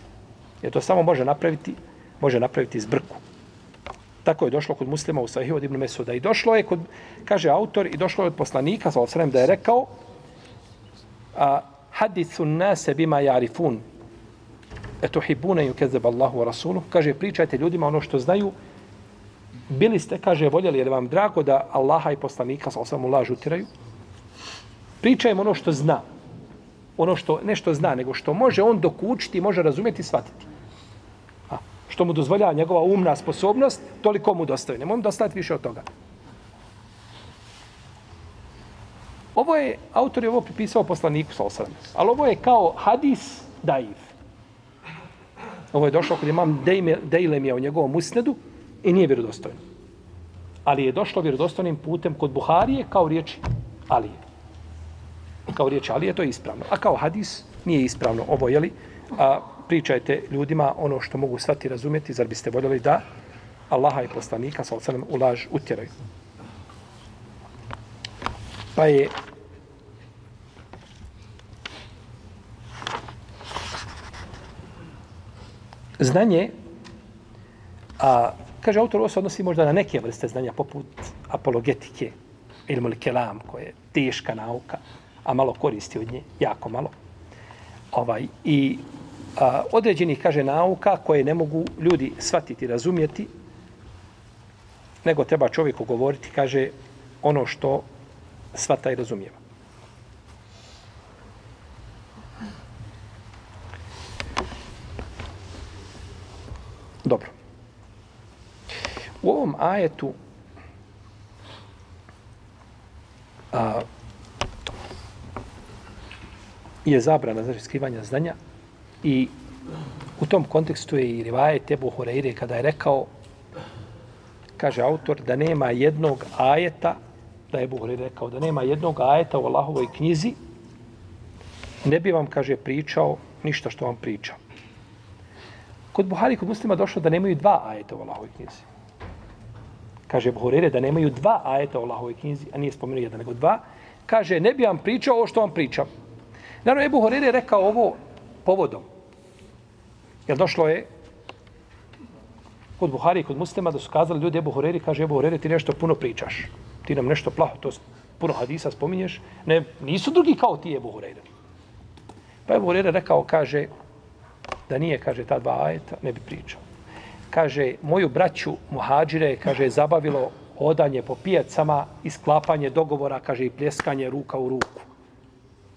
A: Jer to samo može napraviti, može napraviti zbrku. Tako je došlo kod muslima u Sahih od Ibn Mesuda. I došlo je kod, kaže autor, i došlo je od poslanika, sa da je rekao, a hadithu nase bima jarifun. Etuhibune ju kezeb Allahu wa kaže pričajte ljudima ono što znaju. Bili ste kaže voljeli jer vam drago da Allaha i poslanika sa osam lažu tiraju pričajmo ono što zna. Ono što nešto zna nego što može on dokučiti može razumjeti i shvatiti. A, što mu dozvoljava njegova umna sposobnost toliko mu dostaje nemoj mu dostaviti više od toga. Ovo je, autor je ovo pripisao poslaniku sa osram. Ali ovo je kao hadis daif. Ovo je došlo kod imam Dejlemija u njegovom usnedu i nije vjerodostojno. Ali je došlo vjerodostojnim putem kod Buharije kao riječi Alije. Kao riječ Alije to je ispravno. A kao hadis nije ispravno. Ovo jeli? A, pričajte ljudima ono što mogu svati razumjeti, zar biste voljeli da Allaha i poslanika sa osanem ulaž utjeraju. Pa je znanje, a kaže autor, ovo se odnosi možda na neke vrste znanja, poput apologetike, ili kelam, koja je teška nauka, a malo koristi od nje, jako malo. Ovaj, I a, određenih, kaže, nauka koje ne mogu ljudi shvatiti, razumjeti, nego treba čovjeku govoriti, kaže, ono što svata i razumijeva. Dobro. U ovom ajetu a, je zabrana znači, skrivanja znanja i u tom kontekstu je i Rivaje Tebu Horeire kada je rekao kaže autor da nema jednog ajeta da je Buhari rekao da nema jednog ajeta u Allahovoj knjizi ne bi vam, kaže, pričao ništa što vam pričam. Kod Buhari, kod muslima došlo da nemaju dva ajeta u Allahovoj knjizi. Kaže Buhari da nemaju dva ajeta u Allahovoj knjizi, a nije spomenuo jedan, nego dva. Kaže, ne bi vam pričao ovo što vam pričam. Naravno, Ebu Horere rekao ovo povodom. Jer došlo je kod Buhari i kod muslima da su kazali ljudi Ebu Horeri, kaže Ebu Horeri, ti nešto puno pričaš. Ti nam nešto plaho, to puno hadisa spominješ. Ne, nisu drugi kao ti Ebu Horeri. Pa Ebu Horeri rekao, kaže, da nije, kaže, ta dva ajeta, ne bi pričao. Kaže, moju braću muhađire, kaže, zabavilo odanje po pijacama i sklapanje dogovora, kaže, i pljeskanje ruka u ruku.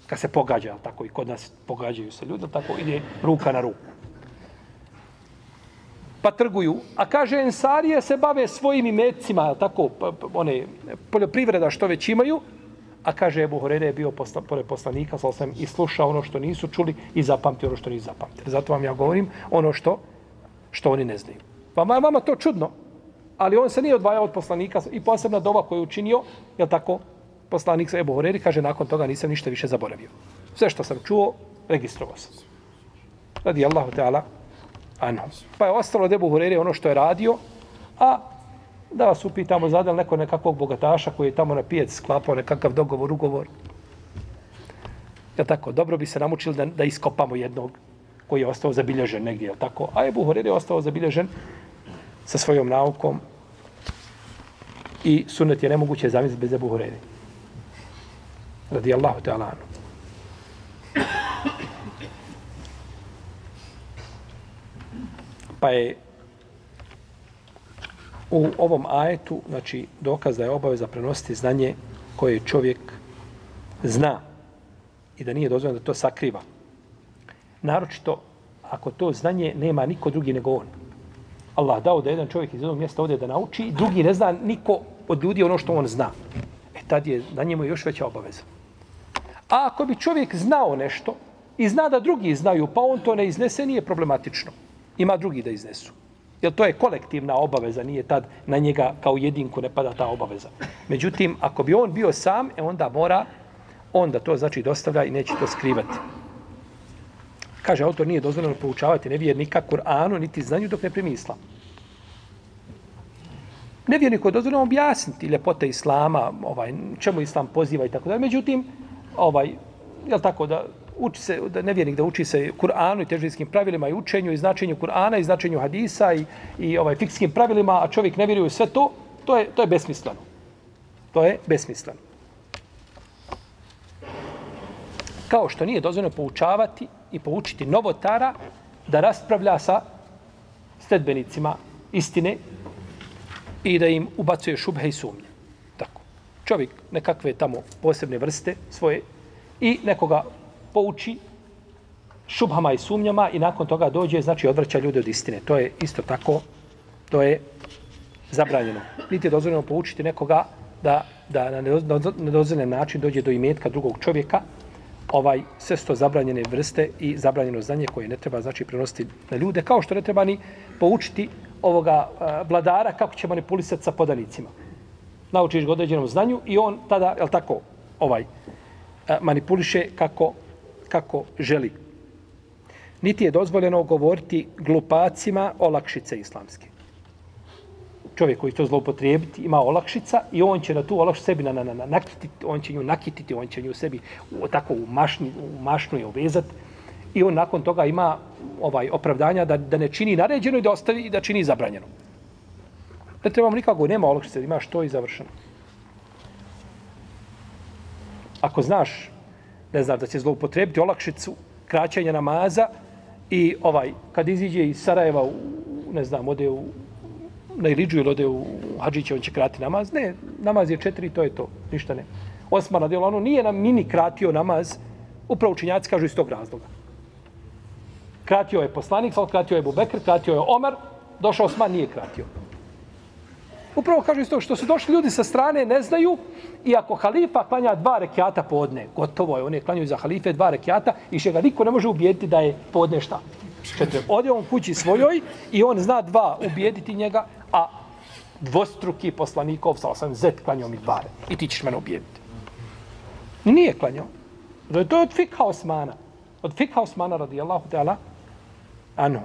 A: Kad se pogađa, tako i kod nas pogađaju se ljudi, tako ide ruka na ruku pa trguju. A kaže, ensarije se bave svojim imecima, tako, pa, pa, one poljoprivreda što već imaju, a kaže, Ebu Horere je bio posla, pored poslanika, sa sam i slušao ono što nisu čuli i zapamti ono što nisu zapamtili. Zato vam ja govorim ono što, što oni ne znaju. Pa vama je vama to čudno, ali on se nije odvajao od poslanika i posebna doba koju je učinio, je tako, poslanik sa Ebu Horeri, kaže, nakon toga nisam ništa više zaboravio. Sve što sam čuo, registrovao sam. Radi Allahu Teala, anhu. Pa je ostalo Debu Hurere ono što je radio, a da vas upitamo, zadal neko nekakvog bogataša koji je tamo na pijec sklapao nekakav dogovor, ugovor. Ja tako, dobro bi se namučili da, da iskopamo jednog koji je ostao zabilježen negdje, je tako? A Ebu Hurere je ostao zabilježen sa svojom naukom i sunet je nemoguće zamisliti bez Ebu Hurere. Radi Allahu te Pa je u ovom ajetu, znači, dokaz da je obaveza prenositi znanje koje čovjek zna i da nije dozvoljeno da to sakriva. Naročito, ako to znanje nema niko drugi nego on. Allah dao da jedan čovjek iz jednog mjesta ode da nauči drugi ne zna niko od ljudi ono što on zna. E tad je na njemu još veća obaveza. A ako bi čovjek znao nešto i zna da drugi znaju, pa on to ne iznese, nije problematično ima drugi da iznesu. Jer to je kolektivna obaveza, nije tad na njega kao jedinku ne pada ta obaveza. Međutim, ako bi on bio sam, e onda mora, onda to znači dostavlja i neće to skrivati. Kaže, autor nije dozvoljeno poučavati nevjernika Kur'anu niti znanju dok ne primi islam. Nevjerniku je dozvoljeno objasniti ljepote islama, ovaj, čemu islam poziva i tako da. Međutim, ovaj, je tako da uči se, da nevjernik da uči se Kur'anu i težinskim pravilima i učenju i značenju Kur'ana i značenju hadisa i, i ovaj fikskim pravilima, a čovjek ne vjeruje sve to, to je, to je besmisleno. To je besmisleno. Kao što nije dozvoljeno poučavati i poučiti novotara da raspravlja sa sledbenicima istine i da im ubacuje šubhe i sumnje. Tako. Čovjek nekakve tamo posebne vrste svoje i nekoga pouči šubhama i sumnjama i nakon toga dođe, znači odvraća ljude od istine. To je isto tako, to je zabranjeno. Niti je dozvoljeno poučiti nekoga da, da na nedozvoljen način dođe do imetka drugog čovjeka, ovaj sve sto zabranjene vrste i zabranjeno znanje koje ne treba znači prenositi na ljude, kao što ne treba ni poučiti ovoga uh, vladara kako će manipulisati sa podanicima. Naučiš ga određenom znanju i on tada, je tako, ovaj, uh, manipuliše kako kako želi. niti je dozvoljeno govoriti glupacima olakšice islamske. Čovjek koji to zloupotrijebiti ima olakšica i on će na tu olakšicu sebi na, na, na, nakititi, on će nju nakititi, on će nju sebi u, tako u, mašni, u mašnu je uvezati i on nakon toga ima ovaj opravdanja da, da ne čini naređeno i da ostavi i da čini zabranjeno. Ne trebamo nikako, nema olakšice, imaš to i završeno. Ako znaš, ne znam, da će zloupotrebiti olakšicu kraćanja namaza i ovaj kad iziđe iz Sarajeva u, ne znam, ode u na Iliđu ili ode u Hadžiće, on će krati namaz. Ne, namaz je četiri, to je to, ništa ne. Osman radijel, ono nije nam mini kratio namaz, upravo učinjaci kažu iz tog razloga. Kratio je poslanik, kratio je Bubekr, kratio je Omar, došao Osman, nije kratio. Upravo kažu isto što su došli ljudi sa strane, ne znaju, i ako halifa klanja dva rekiata podne, gotovo je, oni klanjaju za halife dva rekiata i še ga niko ne može ubijediti da je podne šta. Četiri. Ode on kući svojoj i on zna dva ubijediti njega, a dvostruki poslanikov, sa osam zet klanjao mi dva i ti ćeš mene ubijediti. Nije klanjao. To je od fikha Osmana. Od fikha Osmana radijallahu ta'ala. Ano.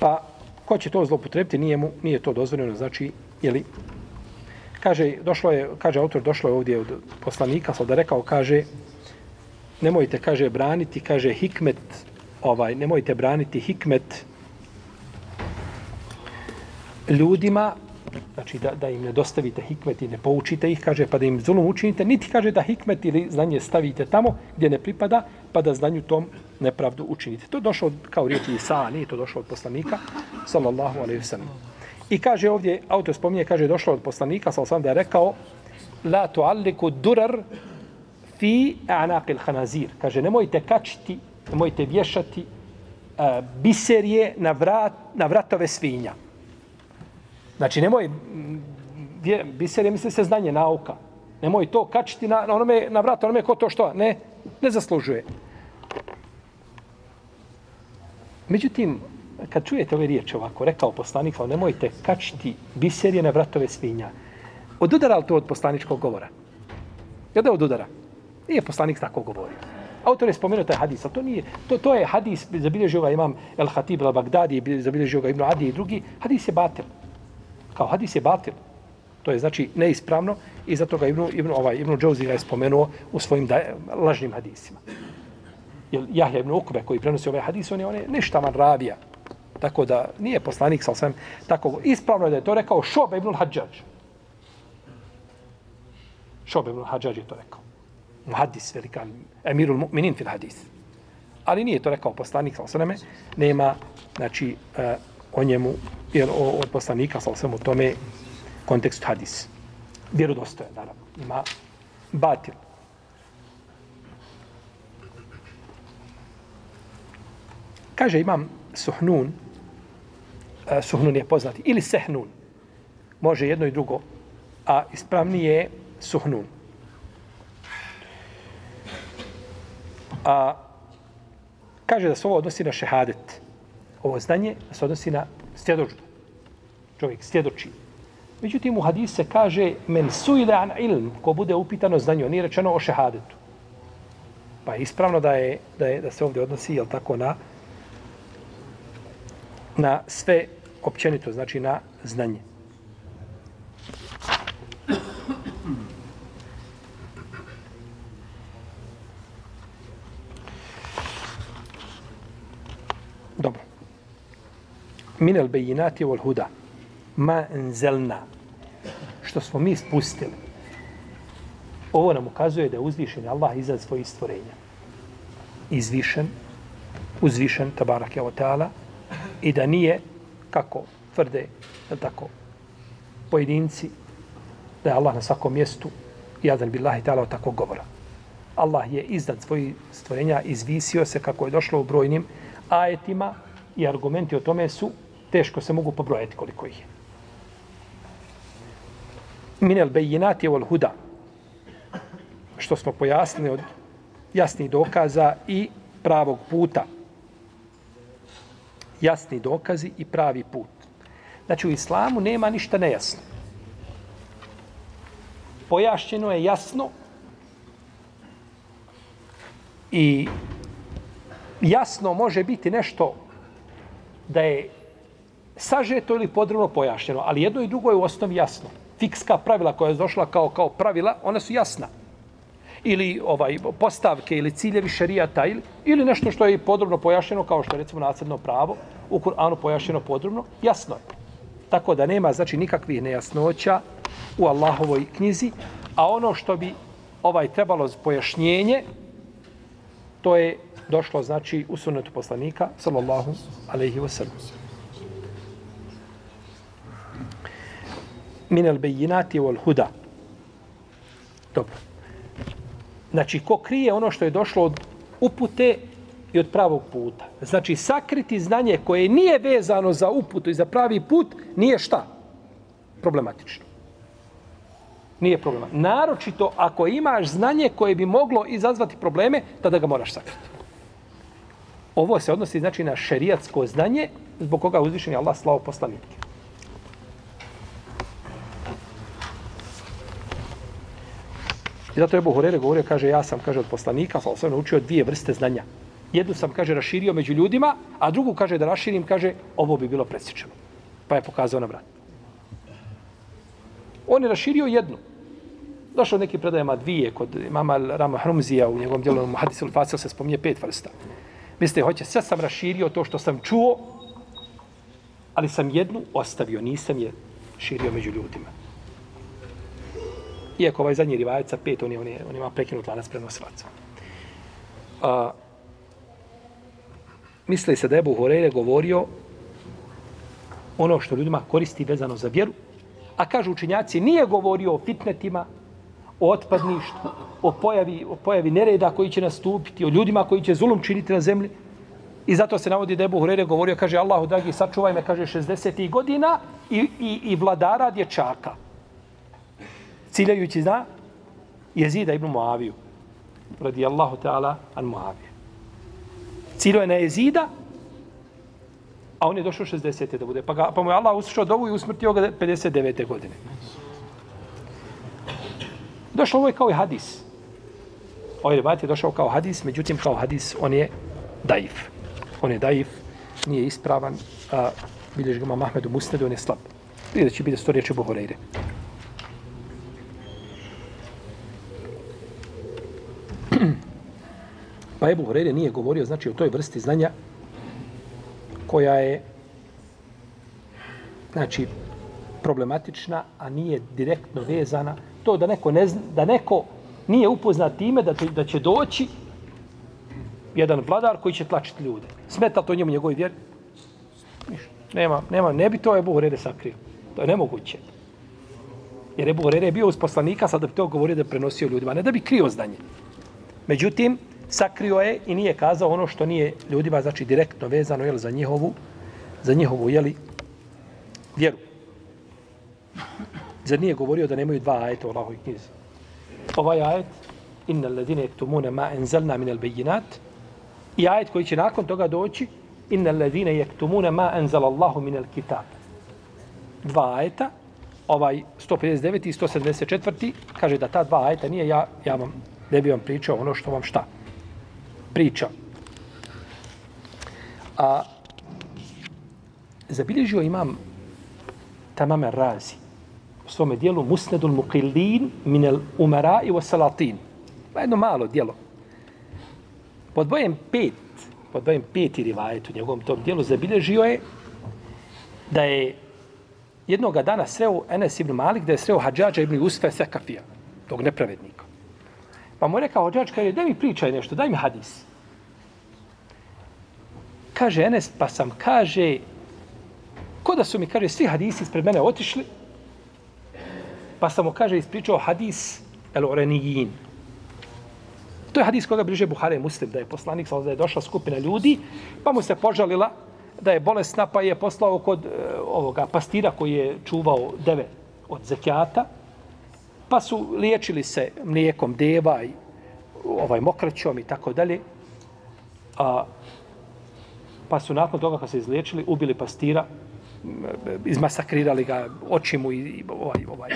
A: Pa, ko će to zlopotrebiti, nije mu, nije to dozvoljeno, znači, je li, kaže, došlo je, kaže autor, došlo je ovdje od poslanika, sad da rekao, kaže, nemojte, kaže, braniti, kaže, hikmet, ovaj, nemojte braniti hikmet ljudima, znači da, da im ne dostavite hikmet i ne poučite ih, kaže, pa da im zulum učinite, niti kaže da hikmet ili znanje stavite tamo gdje ne pripada, pa da znanju tom nepravdu učinite. To je došlo kao riječi Isa, nije to došlo od poslanika, sallallahu alaihi wa sallam. I kaže ovdje, autor spominje, kaže, došlo od poslanika, sallallahu alaihi da je rekao, la tualliku durar fi anaqil khanazir. Kaže, nemojte kačiti, nemojte vješati eh, uh, biserije na, vrat, na vratove svinja. Znači, nemoj, mm, vje, biserije misli se znanje, nauka. Nemoj to kačiti na, na, onome, na vrat, onome ko to što, ne, ne zaslužuje. Međutim, kad čujete ove riječi ovako, rekao poslanik, nemojte kačiti biserje na vratove svinja. Odudara li to od poslaničkog govora? Je da odudara? Nije poslanik tako govorio. Autor je spomenuo taj hadis, to nije, to, to je hadis, zabilježio ga imam El Hatib al Bagdadi, zabilježio ga Ibn Adi i drugi, hadis je batil. Kao hadis je batil. To je znači neispravno i zato ga Ibn, Ibn, ovaj, Ibn Džouzi je spomenuo u svojim da, lažnim hadisima. Jer Jahja Ibn Ukbe koji prenosi ovaj hadis, on je, on je neštavan rabija. Tako da nije poslanik, sal sam tako ispravno je da je to rekao Šob Ibn Hadžađ. Šob Ibn Hadžađ je to rekao muhaddis velikan, emirul mu'minin fil hadis. Ali nije to rekao poslanik, sa sveme, nema, znači, uh, o njemu, jer o, od poslanika, sa sveme, u tome kontekstu hadis. Vjerodostoje, naravno. Ima batil. Kaže, imam suhnun, uh, suhnun je poznati, ili sehnun, može jedno i drugo, a ispravnije je suhnun. A kaže da se ovo odnosi na šehadet. Ovo znanje da se odnosi na stjedočbu. Čovjek stjedoči. Međutim, u hadisu se kaže men suile an ilm, ko bude upitano znanje, nije rečeno o šehadetu. Pa je ispravno da, je, da, je, da se ovdje odnosi, jel tako, na, na sve općenito, znači na znanje. Dobro. Min al bejinati wal huda. Ma enzelna. Što smo mi spustili. Ovo nam ukazuje da je uzvišen Allah iznad svojih stvorenja. Izvišen, uzvišen, tabarak je ta'ala, i da nije, kako tvrde, je tako, pojedinci, da je Allah na svakom mjestu, jadan billahi ta'ala, tako govora. Allah je iznad svojih stvorenja izvisio se, kako je došlo u brojnim ajetima i argumenti o tome su teško se mogu pobrojati koliko ih je. Minel bejinati wal huda što smo pojasnili od jasnih dokaza i pravog puta. Jasni dokazi i pravi put. Znači u islamu nema ništa nejasno. Pojašćeno je jasno I jasno može biti nešto da je sažeto ili podrobno pojašnjeno, ali jedno i drugo je u osnovi jasno. Fikska pravila koja je došla kao kao pravila, ona su jasna. Ili ovaj postavke ili ciljevi šerijata ili, ili nešto što je podrobno pojašnjeno kao što je recimo nasljedno pravo u Kur'anu pojašnjeno podrobno, jasno je. Tako da nema znači nikakvih nejasnoća u Allahovoj knjizi, a ono što bi ovaj trebalo pojašnjenje, to je došlo znači u sunnetu poslanika sallallahu alejhi ve sellem. Min al-bayyinati wal huda. Dobro. Znači ko krije ono što je došlo od upute i od pravog puta. Znači sakriti znanje koje nije vezano za uputu i za pravi put nije šta? Problematično. Nije problema. Naročito ako imaš znanje koje bi moglo izazvati probleme, tada ga moraš sakriti. Ovo se odnosi znači na šerijatsko znanje zbog koga uzvišen je Allah slao poslanike. I zato je Buhurere govorio, kaže, ja sam, kaže, od poslanika, sam sve naučio dvije vrste znanja. Jednu sam, kaže, raširio među ljudima, a drugu, kaže, da raširim, kaže, ovo bi bilo presječeno. Pa je pokazao na vrat. On je raširio jednu. Došao neki predajama dvije, kod mama Rama Hrumzija u njegovom djelu Muhadisul Fasil se spominje pet vrsta. Mislite, hoće, sve sam raširio to što sam čuo, ali sam jednu ostavio, nisam je širio među ljudima. Iako ovaj zadnji rivajac sa pet, on, je, on, je, on ima prekinut lanac prenosilaca. A, misli se da je Buhoreire govorio ono što ljudima koristi vezano za vjeru, a kažu učenjaci, nije govorio o fitnetima, o otpadništvu, o pojavi, o pojavi nereda koji će nastupiti, o ljudima koji će zulum činiti na zemlji. I zato se navodi da je Buhurere govorio, kaže Allahu dragi, sačuvaj me, kaže 60. godina i, i, i vladara dječaka. Ciljajući, zna, jezida ibn Muaviju. Radi Allahu ta'ala an Muavije. Cilo je na jezida, a on je došao 60. da bude. Pa, ga, pa mu je Allah uslišao dovu i usmrtio ga 59. godine. Došlo ovo je kao i hadis. Ovaj ribat je došao kao hadis, međutim kao hadis on je daif. On je daif, nije ispravan, a bilješ ga Mahmedu Musnedu, on je slab. Vidjet će biti sto riječi Buhoreire. Pa Ebu Horeire nije govorio znači o toj vrsti znanja koja je znači problematična, a nije direktno vezana to da neko ne zna, da neko nije upoznat time da, te, da će doći jedan vladar koji će tlačiti ljude. Smeta to njemu njegovi vjeri? Ništa. Nema, nema, ne bi to Ebu Horere sakrio. To je nemoguće. Jer Ebu Horere je bio uz poslanika, sad da bi to govorio da je prenosio ljudima, ne da bi krio zdanje. Međutim, sakrio je i nije kazao ono što nije ljudima, znači direktno vezano jel, za njihovu, za njihovu jeli, vjeru. Zar nije govorio da nemaju dva ajeta u Allahovoj knjizi? Ovaj ajet, inna ladine yaktumuna ma enzelna minel bejinat, i ajet koji će nakon toga doći, inna alladine yaktumuna ma enzel Allahu minel kitab. Dva ajeta, ovaj 159. i 174. kaže da ta dva ajeta nije, ja, ja vam ne bi vam pričao ono što vam šta priča. A zabilježio imam tamame razi u svome dijelu Musnedul Muqillin minel umara i wasalatin. Pa jedno malo dijelo. Pod bojem pet, pod bojem peti rivajet u njegovom tom dijelu zabilježio je da je jednoga dana sreo Enes ibn Malik, da je sreo Hadžađa ibn Usfe Sekafija, tog nepravednika. Pa mu je rekao Hadžađ, kaže, daj mi pričaj nešto, daj mi hadis. Kaže Enes, pa sam, kaže, ko da su mi, kaže, svi hadisi ispred mene otišli, Pa samo kaže, ispričao hadis el orenijin. To je hadis koga bliže Buhare Muslim, da je poslanik, da je došla skupina ljudi, pa mu se požalila da je bolesna, pa je poslao kod e, ovoga pastira koji je čuvao deve od zekijata, pa su liječili se mlijekom deva i ovaj mokraćom i tako dalje. A, pa su nakon toga kad se izliječili, ubili pastira, izmasakrirali ga, oči mu i, ovaj, ovaj,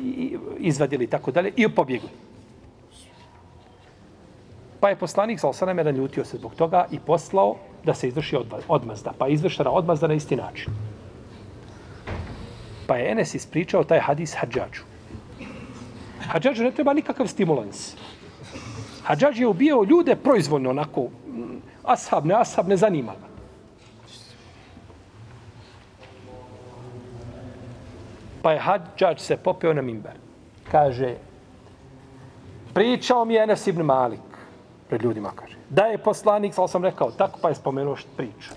A: i, izvadili i tako dalje i pobjegli. Pa je poslanik sa osaname naljutio se zbog toga i poslao da se izvrši odmazda. Pa je izvršena odmazda na isti način. Pa je Enes ispričao taj hadis hađaču. Hadžađu ne treba nikakav stimulans. Hadžađ je ubio ljude proizvoljno, onako, ashab, ne ashab, ne zanima ga. Pa je Hadžađ se popeo na mimber. Kaže, pričao mi je Enes ibn Malik pred ljudima, kaže. Da je poslanik, sam sam rekao, tako pa je spomenuo priču.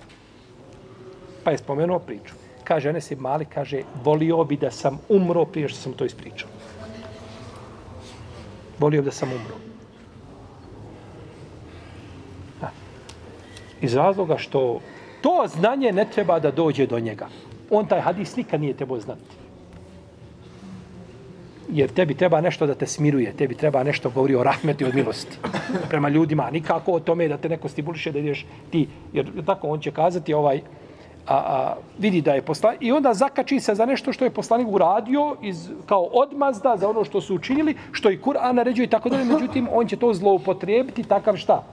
A: Pa je spomenuo priču. Kaže Enes ibn Malik, kaže, volio bi da sam umro prije što sam to ispričao. Volio da sam umro. Ha. Iz razloga što to znanje ne treba da dođe do njega. On taj hadis nikad nije trebao znati jer tebi treba nešto da te smiruje, tebi treba nešto govori o rahmeti, od milosti prema ljudima, nikako o tome da te neko stimuliše da ideš ti, jer tako on će kazati ovaj, a, a, vidi da je poslanik, i onda zakači se za nešto što je poslanik uradio iz, kao odmazda za ono što su učinili, što i Kur'an naređuje i tako dalje, međutim, on će to zloupotrijebiti takav šta?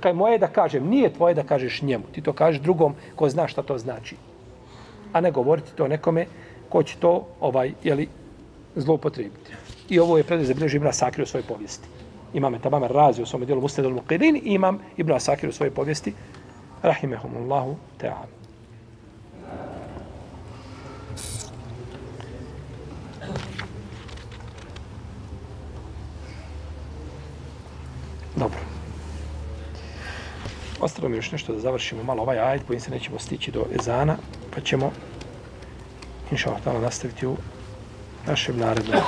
A: Kaj moje da kažem, nije tvoje da kažeš njemu, ti to kažeš drugom ko zna šta to znači. A ne govoriti to nekome ko će to ovaj je li zloupotrijebiti. I ovo je predaj zabilježi Ibn Asakir u svojoj povijesti. Imam Etabama Razi u svom dijelu Musned al-Muqirin i imam Ibn Asakir u svojoj povijesti rahimehumullahu ta'ala. Dobro. Ostalo mi još nešto da završimo malo ovaj ajd, kojim se nećemo stići do ezana, pa ćemo inša Allah nastaviti u našem narednom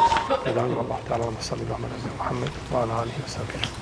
A: predanju. Allah ta'ala vam salli rahman azim Muhammed wa ala alihi wa sallam.